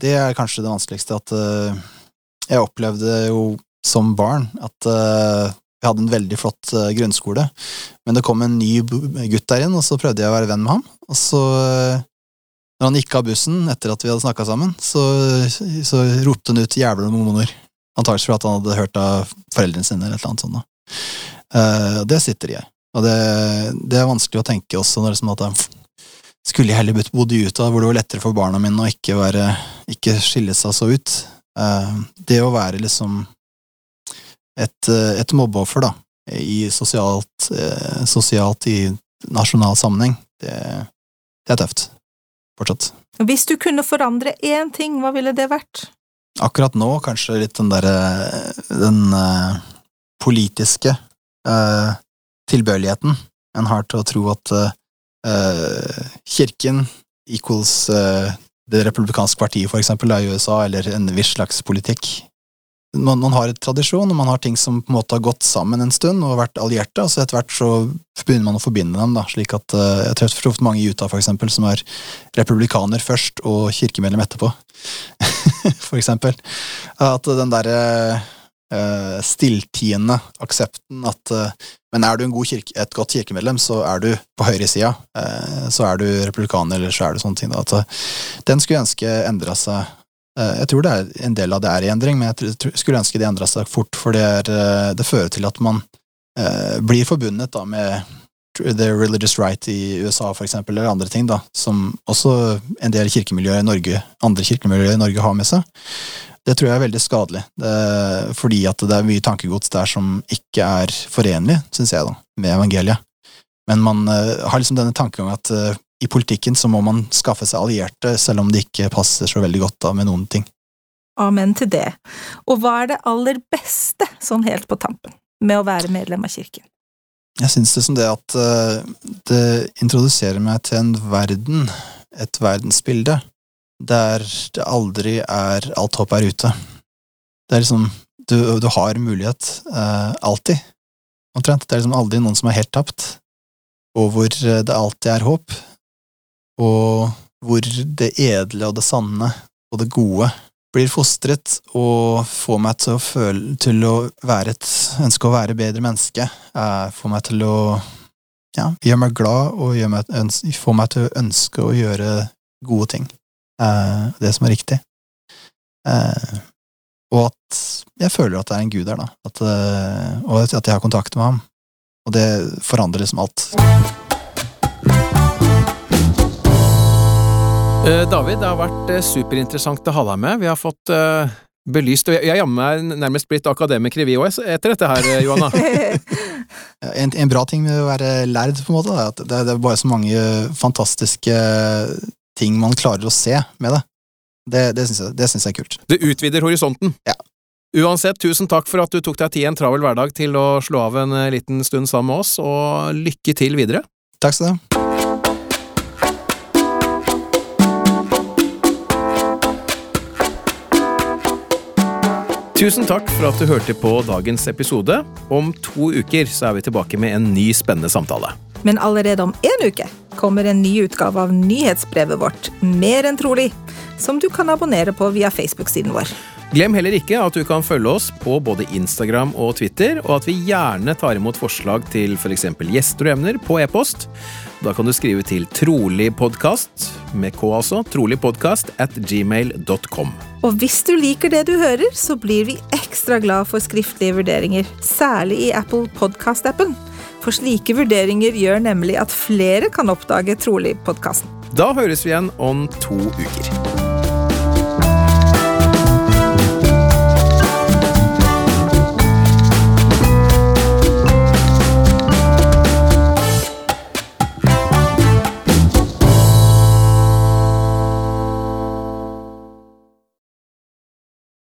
det, er kanskje det vanskeligste, at jeg opplevde jo som barn at vi hadde en veldig flott grunnskole, men det kom en ny gutt der inn, og så prøvde jeg å være venn med ham, og så når han gikk av bussen etter at vi hadde snakka sammen, så, så ropte han ut 'jævla mormoner'. Antakelig fordi han hadde hørt av foreldrene sine eller et eller annet sånt. Uh, det sitter i. Og det, det, er vanskelig å tenke også når det som at skulle jeg heller bodd i Utah, hvor det var lettere for barna mine å ikke, være, ikke skille seg så ut. Uh, det å være liksom et, et mobbeoffer, da, i sosialt, uh, sosialt i nasjonal sammenheng, det, det er tøft fortsatt. Hvis du kunne forandre én ting, hva ville det vært? Akkurat nå kanskje litt den derre den uh, politiske uh, tilbøyeligheten en har til å tro at uh, kirken equals det republikanske partiet, for eksempel, i USA, eller en viss slags politikk. Man, man har et tradisjon, og man har ting som på en måte har gått sammen en stund og vært allierte, og så etter hvert så begynner man å forbinde dem. da, slik at uh, Jeg har truffet mange i Utah for eksempel, som er republikaner først og kirkemedlem etterpå. for eksempel. At den derre uh, stilltiende aksepten at uh, Men er du kirke, et godt kirkemedlem, så er du på høyresida. Uh, så er du republikaner, eller så er du sånne ting. Da. At, den skulle jeg ønske endra seg Eh, jeg tror det er en del av det er i endring, men jeg skulle ønske det endra seg fort, for det, er, eh, det, fører til at man eh, blir forbundet da, med the religious right i USA, for eksempel, eller andre ting, da, som også en del kirkemiljøer i Norge, andre kirkemiljøer i Norge har med seg. Det tror jeg er veldig skadelig, det, fordi at det er mye tankegods der som ikke er forenlig, syns jeg, da, med evangeliet. Men man eh, har liksom denne tankegangen at uh, i politikken så må man skaffe seg allierte, selv om det ikke passer så veldig godt da med noen ting. Amen til det. Og hva er det aller beste, sånn helt på tampen, med å være medlem av kirken? Jeg syns det som det at uh, det introduserer meg til en verden, et verdensbilde, der det aldri er alt håp er ute. Det er liksom Du, du har mulighet, eh, alltid, omtrent. Det er liksom aldri noen som er helt tapt, og hvor det alltid er håp og hvor det edle og det sanne og det gode blir fostret og får meg til å føle til å være et ønske å være bedre menneske, eh, får meg til å ja, gjøre meg glad og gjør meg, får meg til å ønske å gjøre gode ting. Eh, det som er riktig. Eh, og at jeg føler at det er en gud der, da. At, og at jeg har kontakt med ham. Og det forandrer liksom alt. David, det har vært eh, superinteressant å ha deg med. Vi har fått uh, belyst Og jeg er jammen nærmest blitt akademiker i vi òg etter dette her, Johanna. en, en, bra ting med å være lærd, på en måte, er at det, det, er bare så mange fantastiske ting man klarer å se med det. Det, det syns jeg, jeg, er kult. Det utvider horisonten. Ja. Uansett, tusen takk for at du tok deg tid en travel hverdag til å slå av en liten stund sammen med oss, og lykke til videre. Takk skal du ha. Tusen takk for at du hørte på dagens episode. Om to uker så er vi tilbake med en ny spennende samtale. Men allerede om én uke kommer en ny utgave av nyhetsbrevet vårt, Mer enn trolig, som du kan abonnere på via Facebook-siden vår. Glem heller ikke at du kan følge oss på både Instagram og Twitter, og at vi gjerne tar imot forslag til f.eks. For gjester og emner på e-post. Da kan du skrive til troligpodkast, med K altså, troligpodkast at gmail.com. Og hvis du liker det du hører, så blir vi ekstra glad for skriftlige vurderinger, særlig i Apple Podcast-appen. For slike vurderinger gjør nemlig at flere kan oppdage Trolig-podkasten. Da høres vi igjen om to uker.